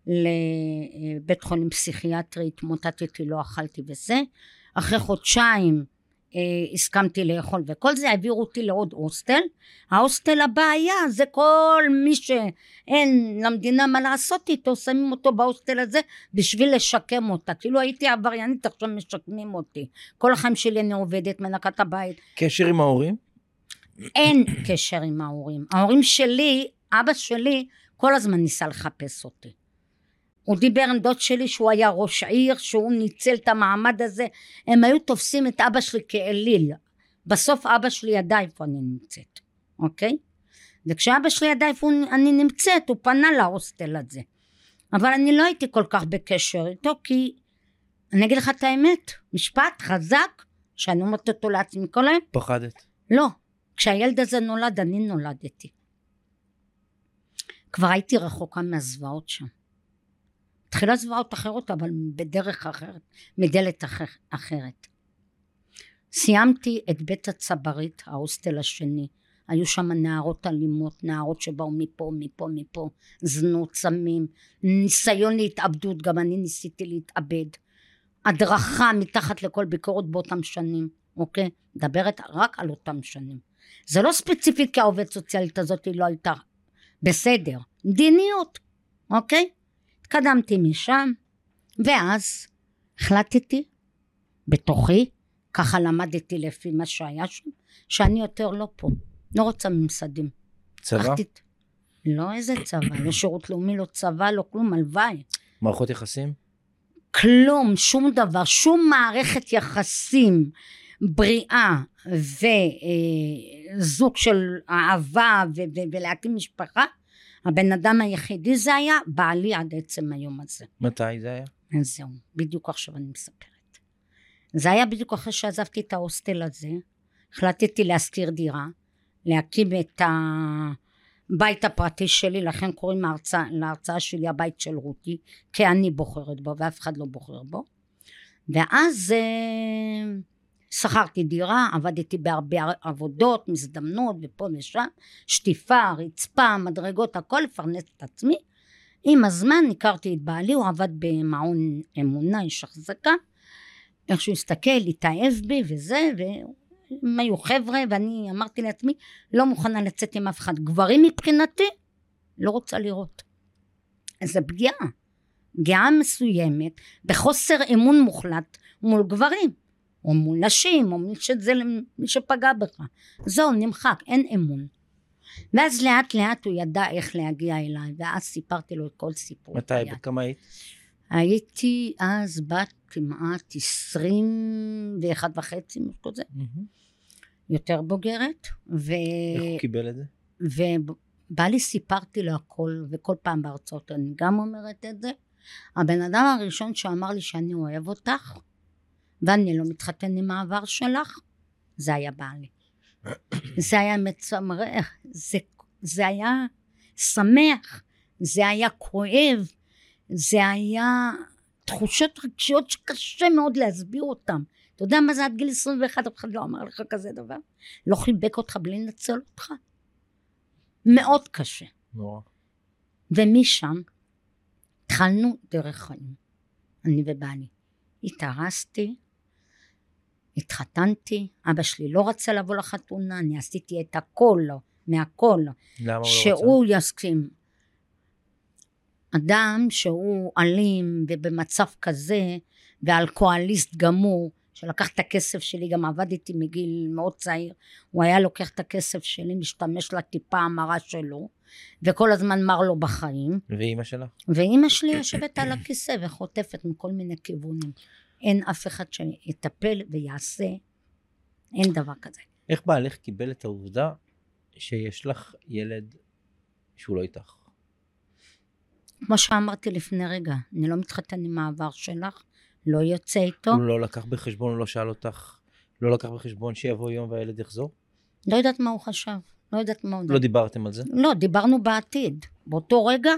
S3: לבית חולים פסיכיאטרי, התמוטטתי, לא אכלתי וזה. אחרי חודשיים אה, הסכמתי לאכול וכל זה, העבירו אותי לעוד הוסטל. ההוסטל הבעיה זה כל מי שאין למדינה מה לעשות איתו, שמים אותו בהוסטל הזה בשביל לשקם אותה. כאילו הייתי עבריינית, עכשיו משקמים אותי. כל החיים שלי אני עובדת, מנקת הבית.
S2: קשר עם ההורים?
S3: אין קשר עם ההורים. ההורים שלי, אבא שלי, כל הזמן ניסה לחפש אותי. הוא דיבר עם דוד שלי שהוא היה ראש עיר, שהוא ניצל את המעמד הזה. הם היו תופסים את אבא שלי כאליל. בסוף אבא שלי ידע איפה אני נמצאת, אוקיי? וכשאבא שלי ידע איפה אני נמצאת, הוא פנה להוסטל הזה. אבל אני לא הייתי כל כך בקשר איתו, כי אני אגיד לך את האמת, משפט חזק, שאני אומרת אותו לעצמי כל היום,
S2: פחדת.
S3: לא, כשהילד הזה נולד, אני נולדתי. כבר הייתי רחוקה מהזוועות שם. התחילה זוועות אחרות, אבל בדרך אחרת, מדלת אחר, אחרת. סיימתי את בית הצברית, ההוסטל השני. היו שם נערות אלימות, נערות שבאו מפה, מפה, מפה, זנות, סמים, ניסיון להתאבדות, גם אני ניסיתי להתאבד. הדרכה מתחת לכל ביקורת באותם שנים, אוקיי? מדברת רק על אותם שנים. זה לא ספציפית כי העובדת סוציאלית הזאת לא הייתה בסדר, מדיניות, אוקיי? התקדמתי משם, ואז החלטתי בתוכי, ככה למדתי לפי מה שהיה שם, שאני יותר לא פה, לא רוצה ממסדים.
S2: צבא?
S3: את- לא איזה צבא, [COUGHS] לא שירות לאומי, לא צבא, לא כלום, הלוואי.
S2: מערכות יחסים?
S3: כלום, שום דבר, שום מערכת יחסים בריאה וזוג של אהבה ולהקים משפחה, הבן אדם היחידי זה היה בעלי עד עצם היום הזה.
S2: מתי זה היה?
S3: אז זהו, בדיוק עכשיו אני מספרת. זה היה בדיוק אחרי שעזבתי את ההוסטל הזה, החלטתי להשכיר דירה, להקים את הבית הפרטי שלי, לכן קוראים להרצאה, להרצאה שלי הבית של רותי, כי אני בוחרת בו ואף אחד לא בוחר בו. ואז אה, שכרתי דירה, עבדתי בהרבה עבודות, מזדמנות ופה ושם, שטיפה, רצפה, מדרגות, הכל לפרנס את עצמי. עם הזמן הכרתי את בעלי, הוא עבד במעון אמונה, איש החזקה. איך שהוא הסתכל, התאהב בי וזה, והם היו חבר'ה, ואני אמרתי לעצמי, לא מוכנה לצאת עם אף אחד. גברים מבחינתי, לא רוצה לראות. זו פגיעה. פגיעה מסוימת, בחוסר אמון מוחלט מול גברים. או מול נשים, או מי שזה מי שפגע בך. זהו, נמחק, אין אמון. ואז לאט לאט הוא ידע איך להגיע אליי, ואז סיפרתי לו את כל סיפור.
S2: מתי? בכמה היית?
S3: הייתי אז בת כמעט עשרים ואחת וחצי, משהו כזה. יותר בוגרת. ו...
S2: איך הוא קיבל את זה?
S3: ובא לי סיפרתי לו הכל, וכל פעם בהרצאות אני גם אומרת את זה. הבן אדם הראשון שאמר לי שאני אוהב אותך, ואני לא מתחתן עם העבר שלך, זה היה בעלי. זה היה מצמרר, זה, זה היה שמח, זה היה כואב, זה היה תחושות רגשיות שקשה מאוד להסביר אותן. אתה יודע מה זה עד גיל 21, אף אחד לא אמר לך כזה דבר? לא חיבק אותך בלי לנצל אותך? מאוד קשה.
S2: נורא.
S3: ומשם התחלנו דרך חיים, אני ובעלי. התארסתי, התחתנתי, אבא שלי לא רצה לבוא לחתונה, אני עשיתי את הכל, מהכל.
S2: למה הוא לא רצה?
S3: שהוא יסכים. אדם שהוא אלים ובמצב כזה, ואלכוהוליסט גמור, שלקח את הכסף שלי, גם עבדתי מגיל מאוד צעיר, הוא היה לוקח את הכסף שלי, משתמש לטיפה המרה שלו, וכל הזמן מר לו בחיים.
S2: ואימא שלך?
S3: ואימא שלי יושבת על הכיסא וחוטפת מכל מיני כיוונים. אין אף אחד שיטפל ויעשה, אין דבר כזה.
S2: איך בעלך קיבל את העובדה שיש לך ילד שהוא לא איתך?
S3: כמו שאמרתי לפני רגע, אני לא מתחתן עם העבר שלך, לא יוצא איתו.
S2: הוא לא לקח בחשבון, הוא לא שאל אותך, לא לקח בחשבון שיבוא יום והילד יחזור?
S3: לא יודעת מה הוא חשב, לא יודעת מה הוא...
S2: לא דיברתם על זה?
S3: לא, דיברנו בעתיד. באותו רגע,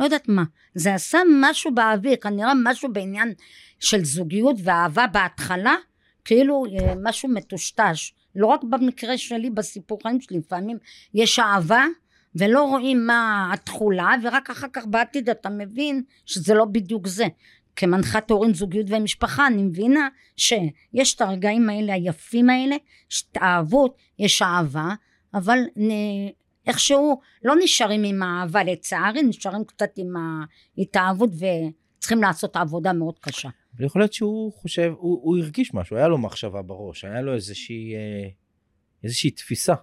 S3: לא יודעת מה. זה עשה משהו באוויר, כנראה משהו בעניין של זוגיות ואהבה בהתחלה, כאילו אה, משהו מטושטש. לא רק במקרה שלי, בסיפורים שלי, לפעמים יש אהבה, ולא רואים מה התכולה, ורק אחר כך בעתיד אתה מבין שזה לא בדיוק זה. כמנחת הורים זוגיות ומשפחה אני מבינה שיש את הרגעים האלה היפים האלה, יש התאהבות, יש אהבה, אבל. איכשהו לא נשארים עם האהבה לצערי, נשארים קצת עם ההתאהבות וצריכים לעשות עבודה מאוד קשה.
S2: אבל יכול להיות שהוא חושב, הוא, הוא הרגיש משהו, היה לו מחשבה בראש, היה לו איזושהי, אה, איזושהי תפיסה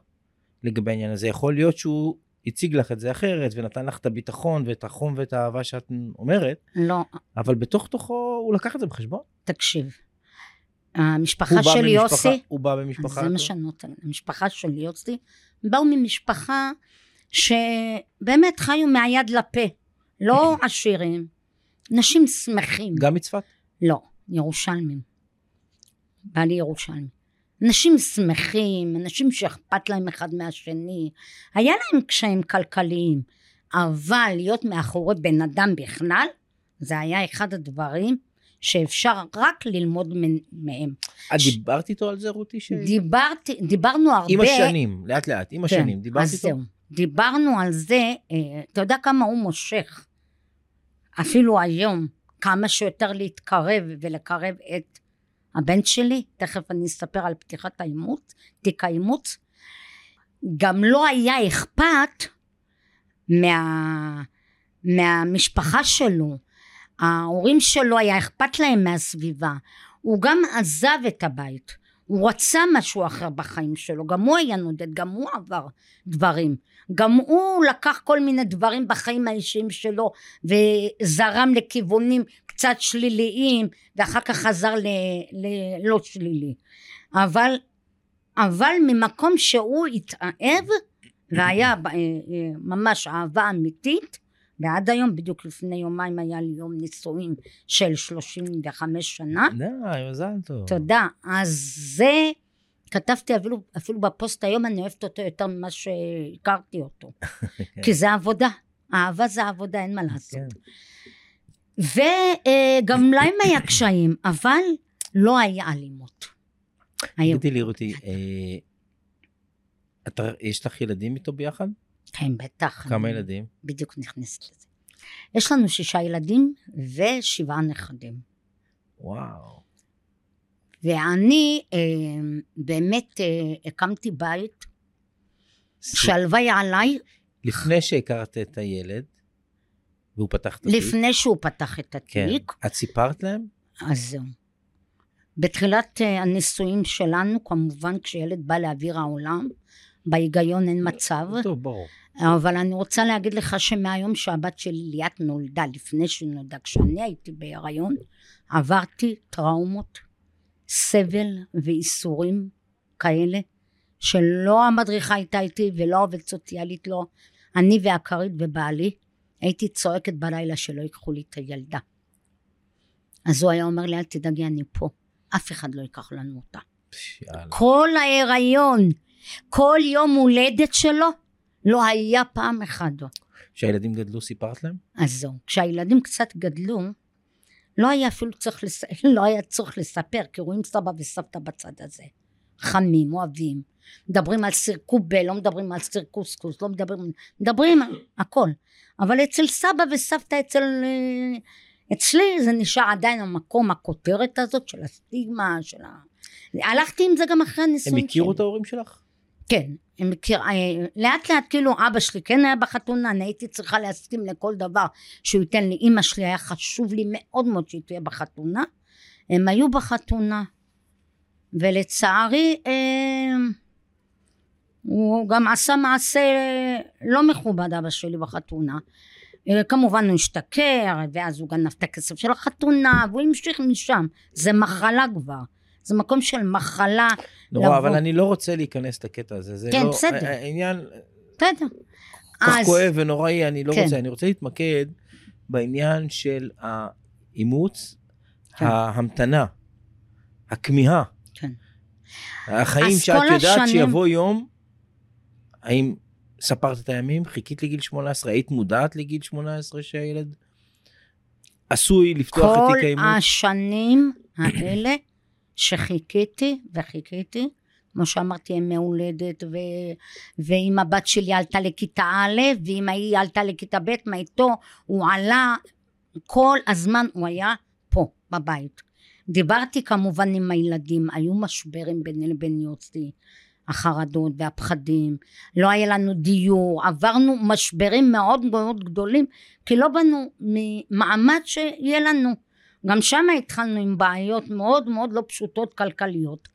S2: לגבי העניין הזה. יכול להיות שהוא הציג לך את זה אחרת ונתן לך את הביטחון ואת החום ואת האהבה שאת אומרת,
S3: לא.
S2: אבל בתוך תוכו הוא לקח את זה בחשבון.
S3: תקשיב, המשפחה של יוסי,
S2: הוא בא במשפחה,
S3: זה מה שאני נותן, המשפחה של יוסי, באו ממשפחה שבאמת חיו מהיד לפה, לא [LAUGHS] עשירים, נשים שמחים.
S2: גם מצפת?
S3: לא, ירושלמים. בא לי ירושלמי. אנשים שמחים, אנשים שאכפת להם אחד מהשני, היה להם קשיים כלכליים, אבל להיות מאחורי בן אדם בכלל, זה היה אחד הדברים שאפשר רק ללמוד מהם.
S2: את דיברת איתו על זה, רותי? ש...
S3: דיברתי, דיברנו הרבה...
S2: עם השנים, לאט לאט, עם השנים,
S3: כן,
S2: דיברת איתו?
S3: זהו. דיברנו על זה, אה, אתה יודע כמה הוא מושך, אפילו היום, כמה שיותר להתקרב ולקרב את הבן שלי, תכף אני אספר על פתיחת האימוץ, תיק האימוץ, גם לא היה אכפת מה, מהמשפחה שלו, ההורים שלו היה אכפת להם מהסביבה, הוא גם עזב את הבית, הוא רצה משהו אחר בחיים שלו, גם הוא היה נודד, גם הוא עבר דברים, גם הוא לקח כל מיני דברים בחיים האישיים שלו וזרם לכיוונים קצת שליליים ואחר כך חזר ללא שלילי, אבל, אבל ממקום שהוא התאהב והיה אה, אה, ממש אהבה אמיתית ועד היום, בדיוק לפני יומיים היה לי יום נישואים של 35 שנה.
S2: די, מזל טוב.
S3: תודה. אז זה, כתבתי אפילו, אפילו בפוסט היום, אני אוהבת אותו יותר ממה שהכרתי אותו. [LAUGHS] כי זה עבודה. אהבה זה עבודה, אין מה לעשות. וגם להם היה קשיים, אבל לא היה אלימות.
S2: תגידי לי, רותי, יש לך ילדים איתו ביחד?
S3: כן, בטח.
S2: כמה ילדים?
S3: בדיוק נכנסת לזה. יש לנו שישה ילדים ושבעה נכדים.
S2: וואו.
S3: ואני אה, באמת אה, הקמתי בית שהלוואי עליי
S2: לפני שהכרת את הילד, והוא פתח את התיק,
S3: לפני שהוא פתח את
S2: כן.
S3: התיק,
S2: את סיפרת להם?
S3: אז זהו. בתחילת אה, הנישואים שלנו, כמובן כשילד בא לאוויר העולם, בהיגיון אין מצב,
S2: טוב, ברור.
S3: אבל אני רוצה להגיד לך שמהיום שהבת שלי ליאת נולדה, לפני שהיא נולדה, כשאני הייתי בהיריון, עברתי טראומות, סבל ואיסורים כאלה, שלא המדריכה הייתה איתי ולא עובדת סוציאלית, לא. אני והכרית ובעלי, הייתי צועקת בלילה שלא ייקחו לי את הילדה. אז הוא היה אומר לי, אל תדאגי, אני פה. אף אחד לא ייקח לנו אותה.
S2: יאללה.
S3: כל ההיריון, כל יום הולדת שלו, לא היה פעם אחת.
S2: כשהילדים גדלו, סיפרת להם?
S3: אז זהו, כשהילדים קצת גדלו, לא היה אפילו צריך, לס... [LAUGHS] לא היה צורך לספר, כי רואים סבא וסבתא בצד הזה. חמים, אוהבים, מדברים על סירקובל, לא מדברים על סירקוסקוס, לא מדברים, מדברים על הכל. אבל אצל סבא וסבתא, אצל... אה, אצלי זה נשאר עדיין המקום, הכותרת הזאת של הסטיגמה, של ה... הלכתי עם זה גם אחרי
S2: הם
S3: הנישואים
S2: הכירו את ההורים שלך?
S3: כן, מכיר, אה, לאט לאט כאילו אבא שלי כן היה בחתונה, אני הייתי צריכה להסכים לכל דבר שהוא ייתן לי, אימא שלי היה חשוב לי מאוד מאוד שהיא תהיה בחתונה, הם היו בחתונה, ולצערי אה, הוא גם עשה מעשה לא מכובד אבא שלי בחתונה, אה, כמובן הוא השתכר, ואז הוא גנב את הכסף של החתונה, והוא המשיך משם, זה מחלה כבר, זה מקום של מחלה,
S2: נורא,
S3: לבוא.
S2: אבל אני לא רוצה להיכנס לקטע הזה. זה
S3: כן,
S2: לא,
S3: בסדר.
S2: העניין
S3: בסדר.
S2: כל כך
S3: אז-
S2: כואב ונוראי, אני לא
S3: כן.
S2: רוצה. אני רוצה להתמקד בעניין של האימוץ,
S3: כן.
S2: ההמתנה, הכמיהה.
S3: כן.
S2: החיים שאת
S3: כל
S2: יודעת
S3: השנים-
S2: שיבוא יום, האם ספרת את הימים, חיכית לגיל 18, היית מודעת לגיל 18 שהילד עשוי לפתוח את
S3: כל
S2: תיק האימוץ?
S3: השנים האלה שחיכיתי וחיכיתי, כמו שאמרתי, הם מהולדת, ו... ואם הבת שלי עלתה לכיתה א', ואם היא עלתה לכיתה ב', מה איתו, הוא עלה, כל הזמן הוא היה פה, בבית. דיברתי כמובן עם הילדים, היו משברים ביני לבין יוסי, החרדות והפחדים, לא היה לנו דיור, עברנו משברים מאוד מאוד גדולים, כי לא באנו ממעמד שיהיה לנו. גם שם התחלנו עם בעיות מאוד מאוד לא פשוטות כלכליות.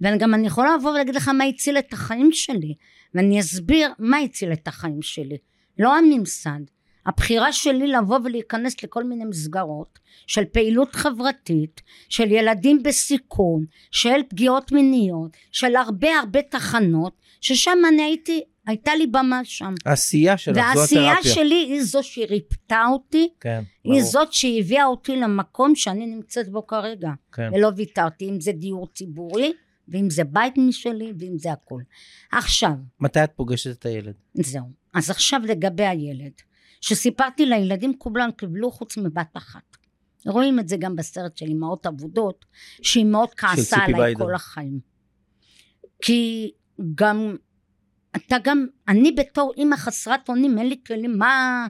S3: וגם אני יכולה לבוא ולהגיד לך מה הציל את החיים שלי, ואני אסביר מה הציל את החיים שלי. לא הממסד, הבחירה שלי לבוא ולהיכנס לכל מיני מסגרות של פעילות חברתית, של ילדים בסיכון, של פגיעות מיניות, של הרבה הרבה תחנות, ששם אני הייתי, הייתה לי במה שם.
S2: העשייה שלך, זו
S3: והעשייה
S2: התרפיה.
S3: שלי היא זו שריפתה אותי,
S2: כן,
S3: היא
S2: ברור.
S3: זאת שהביאה אותי למקום שאני נמצאת בו כרגע.
S2: כן.
S3: ולא ויתרתי, אם זה דיור ציבורי, ואם זה בית משלי, ואם זה הכל. עכשיו,
S2: מתי את פוגשת את הילד?
S3: זהו. אז עכשיו לגבי הילד, שסיפרתי לילדים כולם קיבלו חוץ מבת אחת. רואים את זה גם בסרט של אמהות אבודות, שהיא מאוד כעסה עליי
S2: ביידן.
S3: כל החיים. כי גם, אתה גם, אני בתור אימא חסרת אונים, אין לי כלים, מה...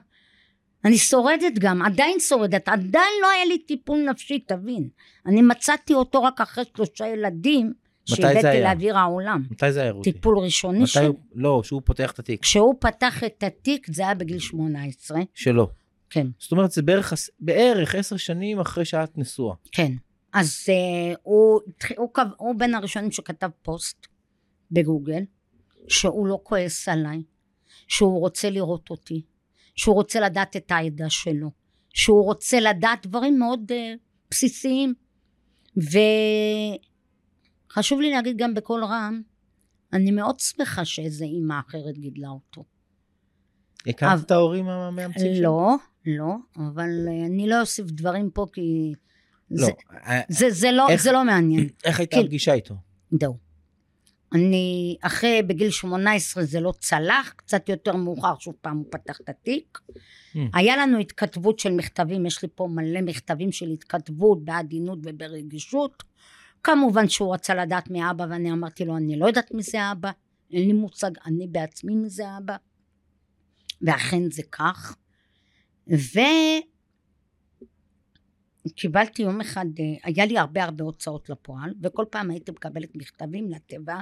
S3: אני שורדת גם, עדיין שורדת, עדיין לא היה לי טיפול נפשי, תבין. אני מצאתי אותו רק אחרי שלושה ילדים שהבאתי? לאוויר העולם.
S2: מתי זה היה רותי?
S3: טיפול ראשוני
S2: מתי
S3: של...
S2: הוא... לא, שהוא פותח את התיק.
S3: כשהוא פתח את התיק זה היה בגיל 18,
S2: שלו.
S3: כן,
S2: זאת אומרת, זה בערך, בערך עשר שנים אחרי שאת נשואה.
S3: כן. אז uh, הוא, הוא, קב- הוא בין הראשונים שכתב פוסט בגוגל, שהוא לא כועס עליי, שהוא רוצה לראות אותי, שהוא רוצה לדעת את העדה שלו, שהוא רוצה לדעת דברים מאוד uh, בסיסיים. וחשוב לי להגיד גם בקול רם, אני מאוד שמחה שאיזה אימא אחרת גידלה אותו.
S2: הכרת
S3: אבל-
S2: את ההורים המאמצים שלו?
S3: לא, לא, אבל אני לא אוסיף דברים פה כי
S2: לא.
S3: זה,
S2: אה,
S3: זה, זה, לא,
S2: איך-
S3: זה לא מעניין.
S2: איך הייתה. הפגישה איתו?
S3: זהו. אני, אחרי, בגיל 18 זה לא צלח, קצת יותר מאוחר, שוב פעם הוא פתח את התיק.
S2: Hmm.
S3: היה לנו התכתבות של מכתבים, יש לי פה מלא מכתבים של התכתבות בעדינות וברגישות. כמובן שהוא רצה לדעת מי אבא ואני אמרתי לו אני לא יודעת מי זה אבא אין לי מושג אני בעצמי מי זה אבא ואכן זה כך וקיבלתי יום אחד אה, היה לי הרבה הרבה הוצאות לפועל וכל פעם הייתי מקבלת מכתבים לתיבה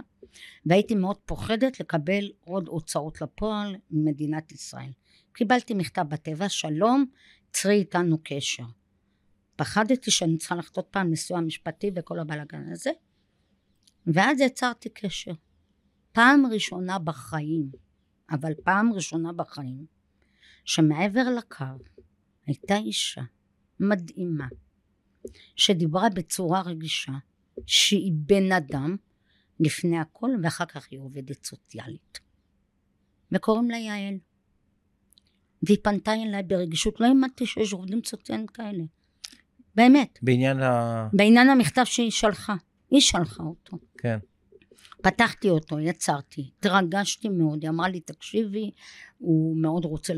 S3: והייתי מאוד פוחדת לקבל עוד הוצאות לפועל ממדינת ישראל. קיבלתי מכתב בתיבה שלום צרי איתנו קשר. פחדתי שאני צריכה ללכת עוד פעם לסיוע משפטי וכל הבלאגן הזה ואז יצרתי קשר. פעם ראשונה בחיים אבל פעם ראשונה בחיים שמעבר לקו הייתה אישה מדהימה שדיברה בצורה רגישה שהיא בן אדם לפני הכל ואחר כך היא עובדת סוציאלית. וקוראים לה יעל. והיא פנתה אליי ברגישות לא האמנתי שיש עובדים סוציאליים כאלה. באמת.
S2: בעניין ה...
S3: בעניין המכתב שהיא שלחה. היא שלחה אותו.
S2: כן.
S3: פתחתי אותו, יצרתי, התרגשתי מאוד, היא אמרה לי תקשיבי, הוא מאוד רוצה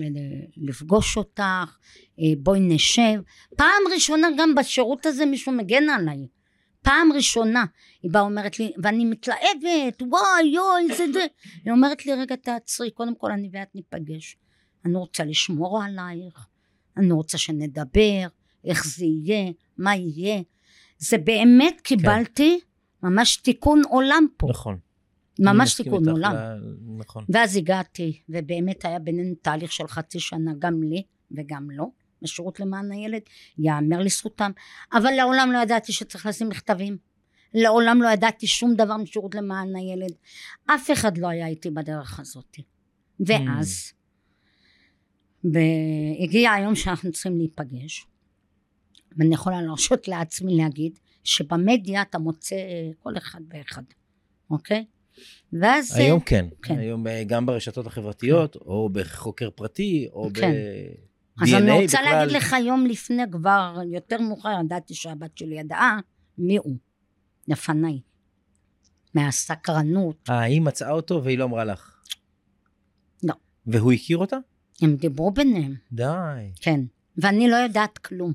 S3: לפגוש אותך, אה, בואי נשב. פעם ראשונה גם בשירות הזה מישהו מגן עליי. פעם ראשונה היא באה אומרת לי, ואני מתלהבת, וואי יואי זה זה. היא אומרת לי רגע תעצרי, קודם כל אני ואת ניפגש. אני רוצה לשמור עלייך, אני רוצה שנדבר, איך זה יהיה, מה יהיה. זה באמת
S2: כן.
S3: ממש תיקון עולם פה.
S2: נכון.
S3: ממש תיקון עולם.
S2: ל- נכון.
S3: ואז הגעתי, ובאמת היה בינינו תהליך של חצי שנה, גם לי וגם לו, בשירות למען הילד, יאמר לזכותם, אבל לעולם לא ידעתי שצריך לשים מכתבים. לעולם לא ידעתי שום דבר משירות למען הילד. אף אחד לא היה איתי בדרך הזאת. ואז, הגיע היום שאנחנו צריכים להיפגש, ואני יכולה להרשות לעצמי להגיד שבמדיה אתה מוצא כל אחד ואחד, אוקיי? ואז...
S2: היום כן.
S3: כן.
S2: היום אה, גם ברשתות החברתיות, או בחוקר פרטי, או ב...
S3: כן. אז
S2: DNA
S3: אני רוצה
S2: בכלל.
S3: להגיד לך יום לפני כבר, יותר מאוחר, ידעתי שהבת שלי ידעה מי הוא, לפניי. מהסקרנות.
S2: אה, היא מצאה אותו והיא לא אמרה לך.
S3: לא.
S2: והוא הכיר אותה?
S3: הם דיברו ביניהם,
S2: די.
S3: כן. ואני לא יודעת כלום.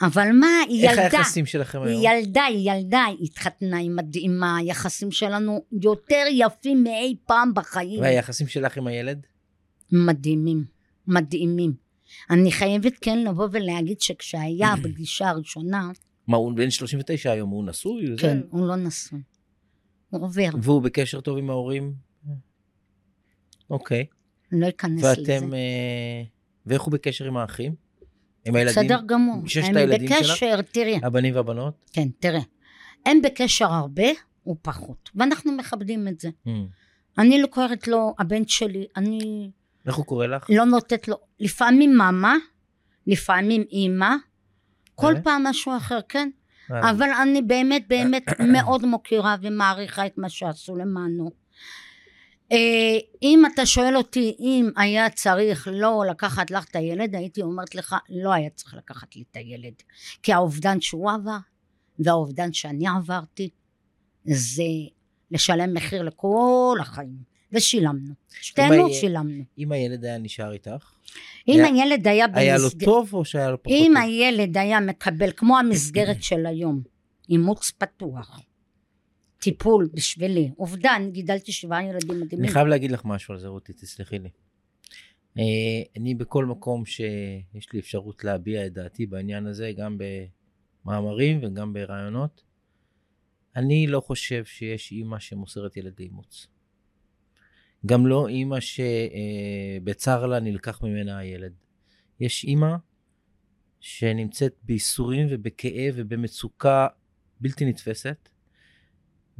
S3: אבל מה, היא
S2: איך
S3: ילדה.
S2: היחסים שלכם היום?
S3: היא ילדה, היא ילדה, היא התחתנה, היא מדהימה, היחסים שלנו יותר יפים מאי פעם בחיים.
S2: והיחסים שלך עם הילד?
S3: מדהימים, מדהימים. אני חייבת כן לבוא ולהגיד שכשהיה [CLEARS THROAT] הפגישה הראשונה,
S2: מה, הוא בן 39 היום, הוא נשוי?
S3: כן, הוא לא נשוי. הוא עובר,
S2: והוא בקשר טוב עם ההורים? אוקיי.
S3: אני לא אכנס לזה.
S2: ואתם... אה, ואיך הוא בקשר עם האחים? עם הילדים?
S3: בסדר גמור.
S2: ששת הילדים שלך?
S3: בקשר, תראה,
S2: הבנים והבנות?
S3: כן, תראה. הם בקשר הרבה, הוא פחות. ואנחנו מכבדים את זה.
S2: Mm.
S3: אני לא קוראת לו, הבן שלי, אני
S2: איך הוא קורא לך?
S3: לא נותנת לו, לפעמים מאמה, לפעמים אימא, כל
S2: אה?
S3: פעם משהו אחר, כן?
S2: אה,
S3: אבל אני באמת באמת מאוד מוקירה ומעריכה את מה שעשו למענו. אה, אם אתה שואל אותי אם היה צריך לא לקחת לך את הילד, הייתי אומרת לך, לא היה צריך לקחת לי את הילד. כי האובדן שהוא עבר, והאובדן שאני עברתי, זה לשלם מחיר לכל החיים. ושילמנו. שתינו
S2: ה-
S3: שילמנו.
S2: אם הילד היה נשאר איתך,
S3: אם
S2: היה-
S3: הילד היה
S2: היה לו
S3: במסגרת...
S2: טוב או שהיה לו פחות
S3: אם
S2: טוב?
S3: הילד היה מקבל, כמו המסגרת של היום, אימוץ פתוח, טיפול בשבילי, אני גידלתי שבעה ילדים
S2: אני
S3: מדהימים.
S2: חייב להגיד לך משהו על זה, רותי, תסלחי לי. אה, אני בכל מקום שיש לי אפשרות להביע את דעתי בעניין הזה, גם במאמרים וגם ברעיונות, אני לא חושב שיש אימא שמוסרת ילד לאימוץ. גם לא אימא שבצר לה נלקח ממנה הילד. יש אימא שנמצאת בייסורים ובכאב ובמצוקה בלתי נתפסת,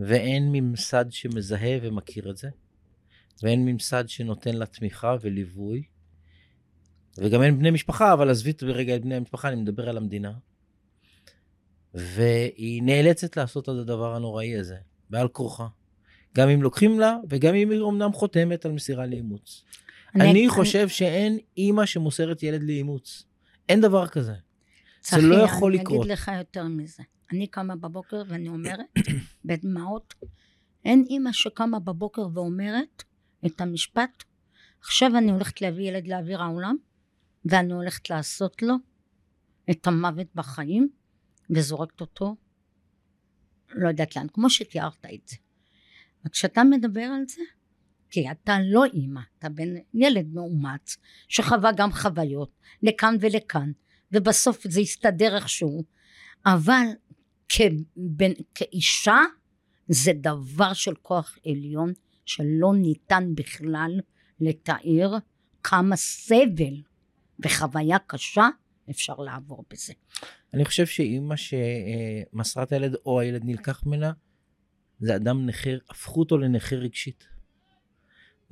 S2: ואין ממסד שמזהה ומכיר את זה, ואין ממסד שנותן לה תמיכה וליווי, וגם אין בני משפחה, אבל עזבי ברגע את בני המשפחה, אני מדבר על המדינה. והיא נאלצת לעשות את הדבר הנוראי הזה, בעל כורחה. גם אם לוקחים לה, וגם אם היא אמנם חותמת על מסירה לאימוץ. אני חושב שאין אימא שמוסרת ילד לאימוץ. אין דבר כזה.
S3: צחי,
S2: זה לא יכול
S3: אני
S2: לקרות.
S3: אגיד לך יותר מזה. אני קמה בבוקר ואני אומרת, בדמעות, אין אימא שקמה בבוקר ואומרת את המשפט, עכשיו אני הולכת להביא ילד לאוויר העולם, ואני הולכת לעשות לו את המוות בחיים, וזורקת אותו לא יודעת לאן, כמו שתיארת את זה. וכשאתה מדבר על זה, כי אתה לא אימא, אתה בן ילד מאומץ, שחווה גם חוויות, לכאן ולכאן, ובסוף זה יסתדר איכשהו, אבל כבן, כאישה זה דבר של כוח עליון שלא ניתן בכלל לתאר כמה סבל וחוויה קשה אפשר לעבור בזה.
S2: אני חושב שאימא שמסרה את הילד או הילד נלקח ממנה, זה אדם נכה, הפכו אותו לנכה רגשית.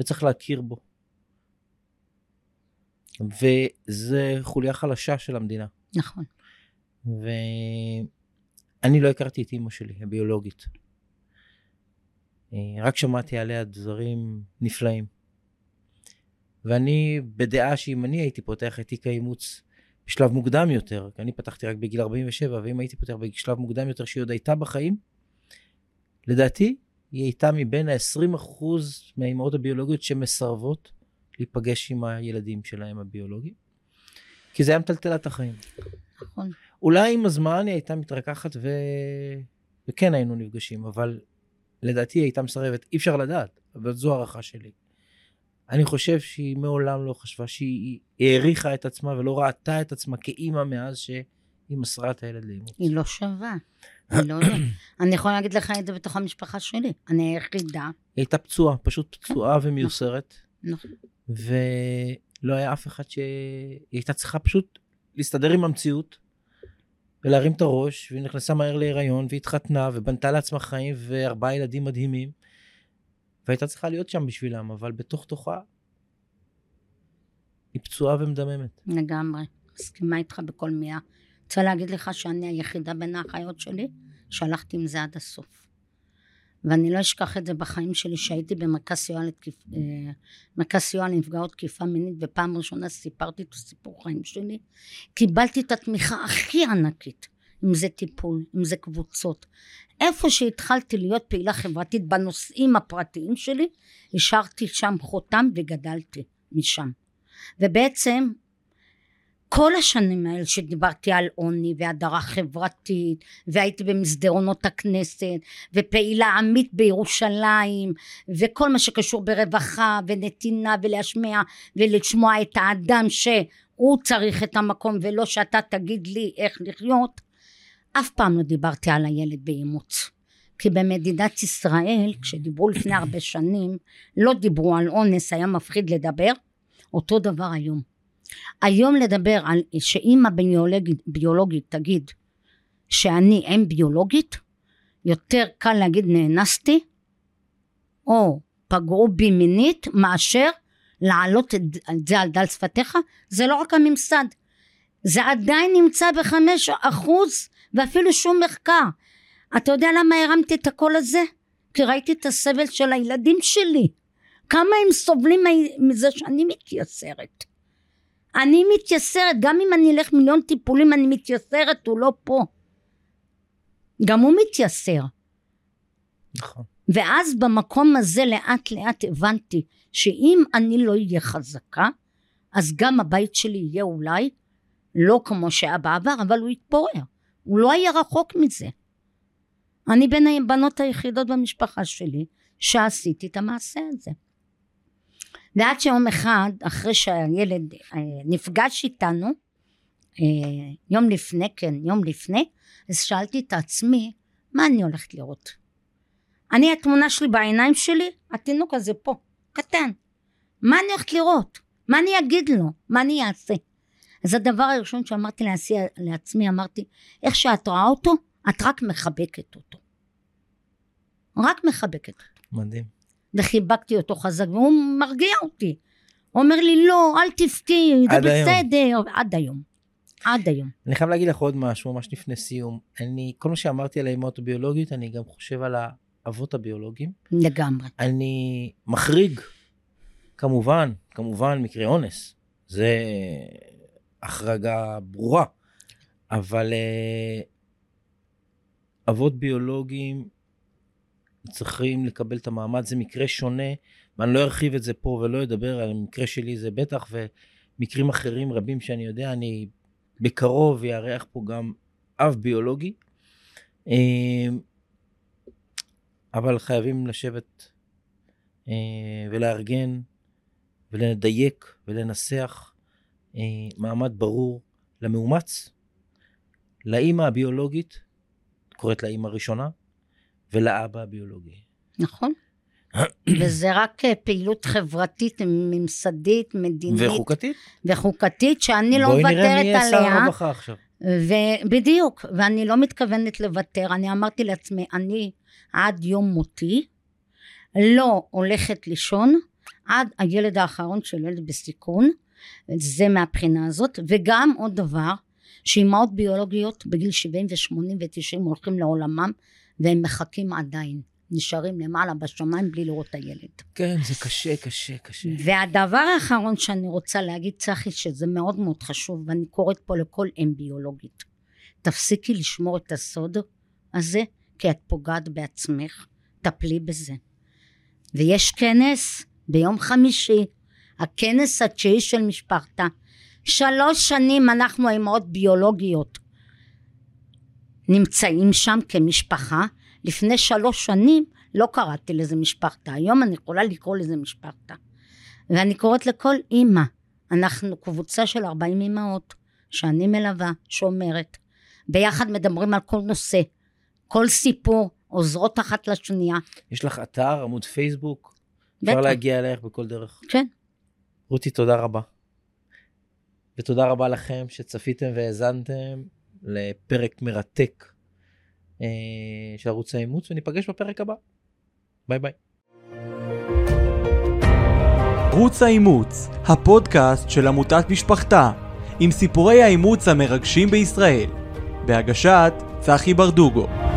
S2: וצריך להכיר בו. וזה חוליה חלשה של המדינה.
S3: נכון.
S2: ואני לא הכרתי את אימא שלי, הביולוגית. אה, רק שמעתי עליה דברים נפלאים. ואני בדעה שאם אני הייתי פותח את תיק האימוץ בשלב מוקדם יותר, כי אני פתחתי רק בגיל 47, ואם הייתי פותח בשלב מוקדם יותר שהיא עוד הייתה בחיים, לדעתי היא הייתה מבין ה-20% מהאימהות הביולוגיות שמסרבות להיפגש עם הילדים שלהם הביולוגיים, כי זה היה מטלטל את החיים.
S3: נכון.
S2: אולי עם הזמן היא הייתה מתרככת ו... וכן היינו נפגשים, אבל לדעתי היא הייתה מסרבת, אי אפשר לדעת, אבל זו הערכה שלי. אני חושב שהיא מעולם לא חשבה שהיא העריכה את עצמה ולא ראתה את עצמה כאימא מאז שהיא מסרה את הילד לאימוץ.
S3: היא לא שווה. היא לא. [COUGHS] אני יכולה להגיד לך את זה בתוך המשפחה שלי. אני היחידה. היא
S2: הייתה פצועה, פשוט פצועה כן. ומיוסרת.
S3: נכון.
S2: ולא היה אף אחד שהיא הייתה צריכה פשוט להסתדר עם המציאות ולהרים את הראש, והיא נכנסה מהר להיריון והתחתנה ובנתה לעצמה חיים וארבעה ילדים מדהימים. והייתה צריכה להיות שם בשבילם, אבל בתוך תוכה היא פצועה ומדממת.
S3: לגמרי, מסכימה איתך בכל מילה. רוצה להגיד לך שאני היחידה בין האחיות שלי שהלכתי עם זה עד הסוף. ואני לא אשכח את זה בחיים שלי שהייתי במרכז. אה, סיוע לנפגעות תקיפה מינית ופעם ראשונה סיפרתי את הסיפור חיים שלי קיבלתי את התמיכה הכי ענקית אם זה טיפול אם זה קבוצות איפה שהתחלתי להיות פעילה חברתית בנושאים הפרטיים שלי השארתי שם חותם וגדלתי משם ובעצם כל השנים האלה שדיברתי על עוני והדרה חברתית והייתי במסדרונות הכנסת ופעילה עמית בירושלים וכל מה שקשור ברווחה ונתינה ולהשמיע ולשמוע את האדם שהוא צריך את המקום ולא שאתה תגיד לי איך לחיות אף פעם לא דיברתי על הילד באימוץ. כי במדינת ישראל כשדיברו לפני הרבה שנים לא דיברו על אונס היה מפחיד לדבר אותו דבר היום היום לדבר על שאימא ביולוגית, ביולוגית תגיד שאני אם ביולוגית, יותר קל להגיד נאנסתי, או פגעו בי מינית, מאשר להעלות את זה על דל שפתיך, זה לא רק הממסד, זה עדיין נמצא בחמש אחוז ואפילו שום מחקר. אתה יודע למה הרמתי את הקול הזה? כי ראיתי את הסבל של הילדים שלי. כמה הם סובלים מזה שאני מתייסרת. אני מתייסרת, גם אם אני אלך מיליון טיפולים אני מתייסרת, הוא לא פה. גם הוא מתייסר.
S2: נכון.
S3: ואז במקום הזה לאט לאט הבנתי שאם אני לא אהיה חזקה, אז גם הבית שלי יהיה אולי לא כמו שהיה בעבר, אבל הוא יתפורר. הוא לא היה רחוק מזה. אני בין הבנות היחידות במשפחה שלי שעשיתי את המעשה הזה. ועד שיום אחד אחרי שהילד אה, נפגש איתנו אה, יום לפני כן יום לפני אז שאלתי את עצמי מה אני הולכת לראות? אני התמונה שלי בעיניים שלי התינוק הזה פה קטן. מה אני הולכת לראות? מה אני אגיד לו? מה אני אעשה? אז הדבר הראשון שאמרתי לעצמי, לעצמי אמרתי איך שאת רואה אותו את רק מחבקת אותו. רק מחבקת אותו.
S2: מדהים
S3: וחיבקתי אותו חזק והוא מרגיע אותי אומר לי לא אל תבכי זה בסדר היום. עד היום עד היום.
S2: אני חייב להגיד לך עוד משהו ממש לפני סיום אני כל מה שאמרתי על האימהות הביולוגיות אני גם חושב על האבות הביולוגיים.
S3: לגמרי.
S2: אני מחריג כמובן כמובן מקרה אונס זה החרגה ברורה אבל uh, אבות ביולוגיים צריכים לקבל את המעמד, זה מקרה שונה, ואני לא ארחיב את זה פה ולא אדבר על המקרה שלי, זה בטח, ומקרים אחרים רבים שאני יודע, אני בקרוב אארח פה גם אב ביולוגי. אמ, אבל חייבים לשבת אה, ולארגן ולדייק ולנסח אה, מעמד ברור למאומץ, לאימא הביולוגית, קוראת לאימא הראשונה, ולאבא הביולוגי.
S3: נכון. [COUGHS] וזה רק אה, פעילות חברתית, ממסדית, מדינית.
S2: וחוקתית.
S3: וחוקתית, שאני לא
S2: בואי נראה
S3: מוותרת
S2: מי יהיה שר
S3: עליה.
S2: הרווחה עכשיו.
S3: ובדיוק, ואני לא מתכוונת לוותר. אני אמרתי לעצמי, אני עד יום מותי לא הולכת לישון עד הילד האחרון של ילד בסיכון, זה מהבחינה הזאת, וגם עוד דבר, שאימהות ביולוגיות בגיל 70 ו-80 ו-90 הולכים לעולמם והם מחכים עדיין, נשארים למעלה בשמיים בלי לראות את הילד.
S2: כן, זה קשה, קשה, קשה.
S3: והדבר האחרון שאני רוצה להגיד, צחי, שזה מאוד מאוד חשוב, ואני קוראת פה לכל אם ביולוגית, תפסיקי לשמור את הסוד הזה, כי את פוגעת בעצמך, טפלי בזה. ויש כנס ביום חמישי, הכנס התשיעי של משפחתה. שלוש שנים אנחנו האמהות ביולוגיות נמצאים שם כמשפחה. לפני שלוש שנים לא קראתי לזה משפחתה, היום אני יכולה לקרוא לזה משפחתה. ואני קוראת לכל אימא, אנחנו קבוצה של 40 אימהות שאני מלווה, שאומרת, ביחד מדברים על כל נושא, כל סיפור, עוזרות אחת לשנייה.
S2: יש לך אתר, עמוד פייסבוק, אפשר
S3: בטח.
S2: להגיע אלייך בכל דרך.
S3: כן.
S2: רותי, תודה רבה. ותודה רבה לכם שצפיתם והאזנתם לפרק מרתק אה, של ערוץ האימוץ, וניפגש בפרק הבא. ביי ביי.
S1: ערוץ האימוץ, הפודקאסט של עמותת משפחתה, עם סיפורי האימוץ המרגשים בישראל, בהגשת צחי ברדוגו.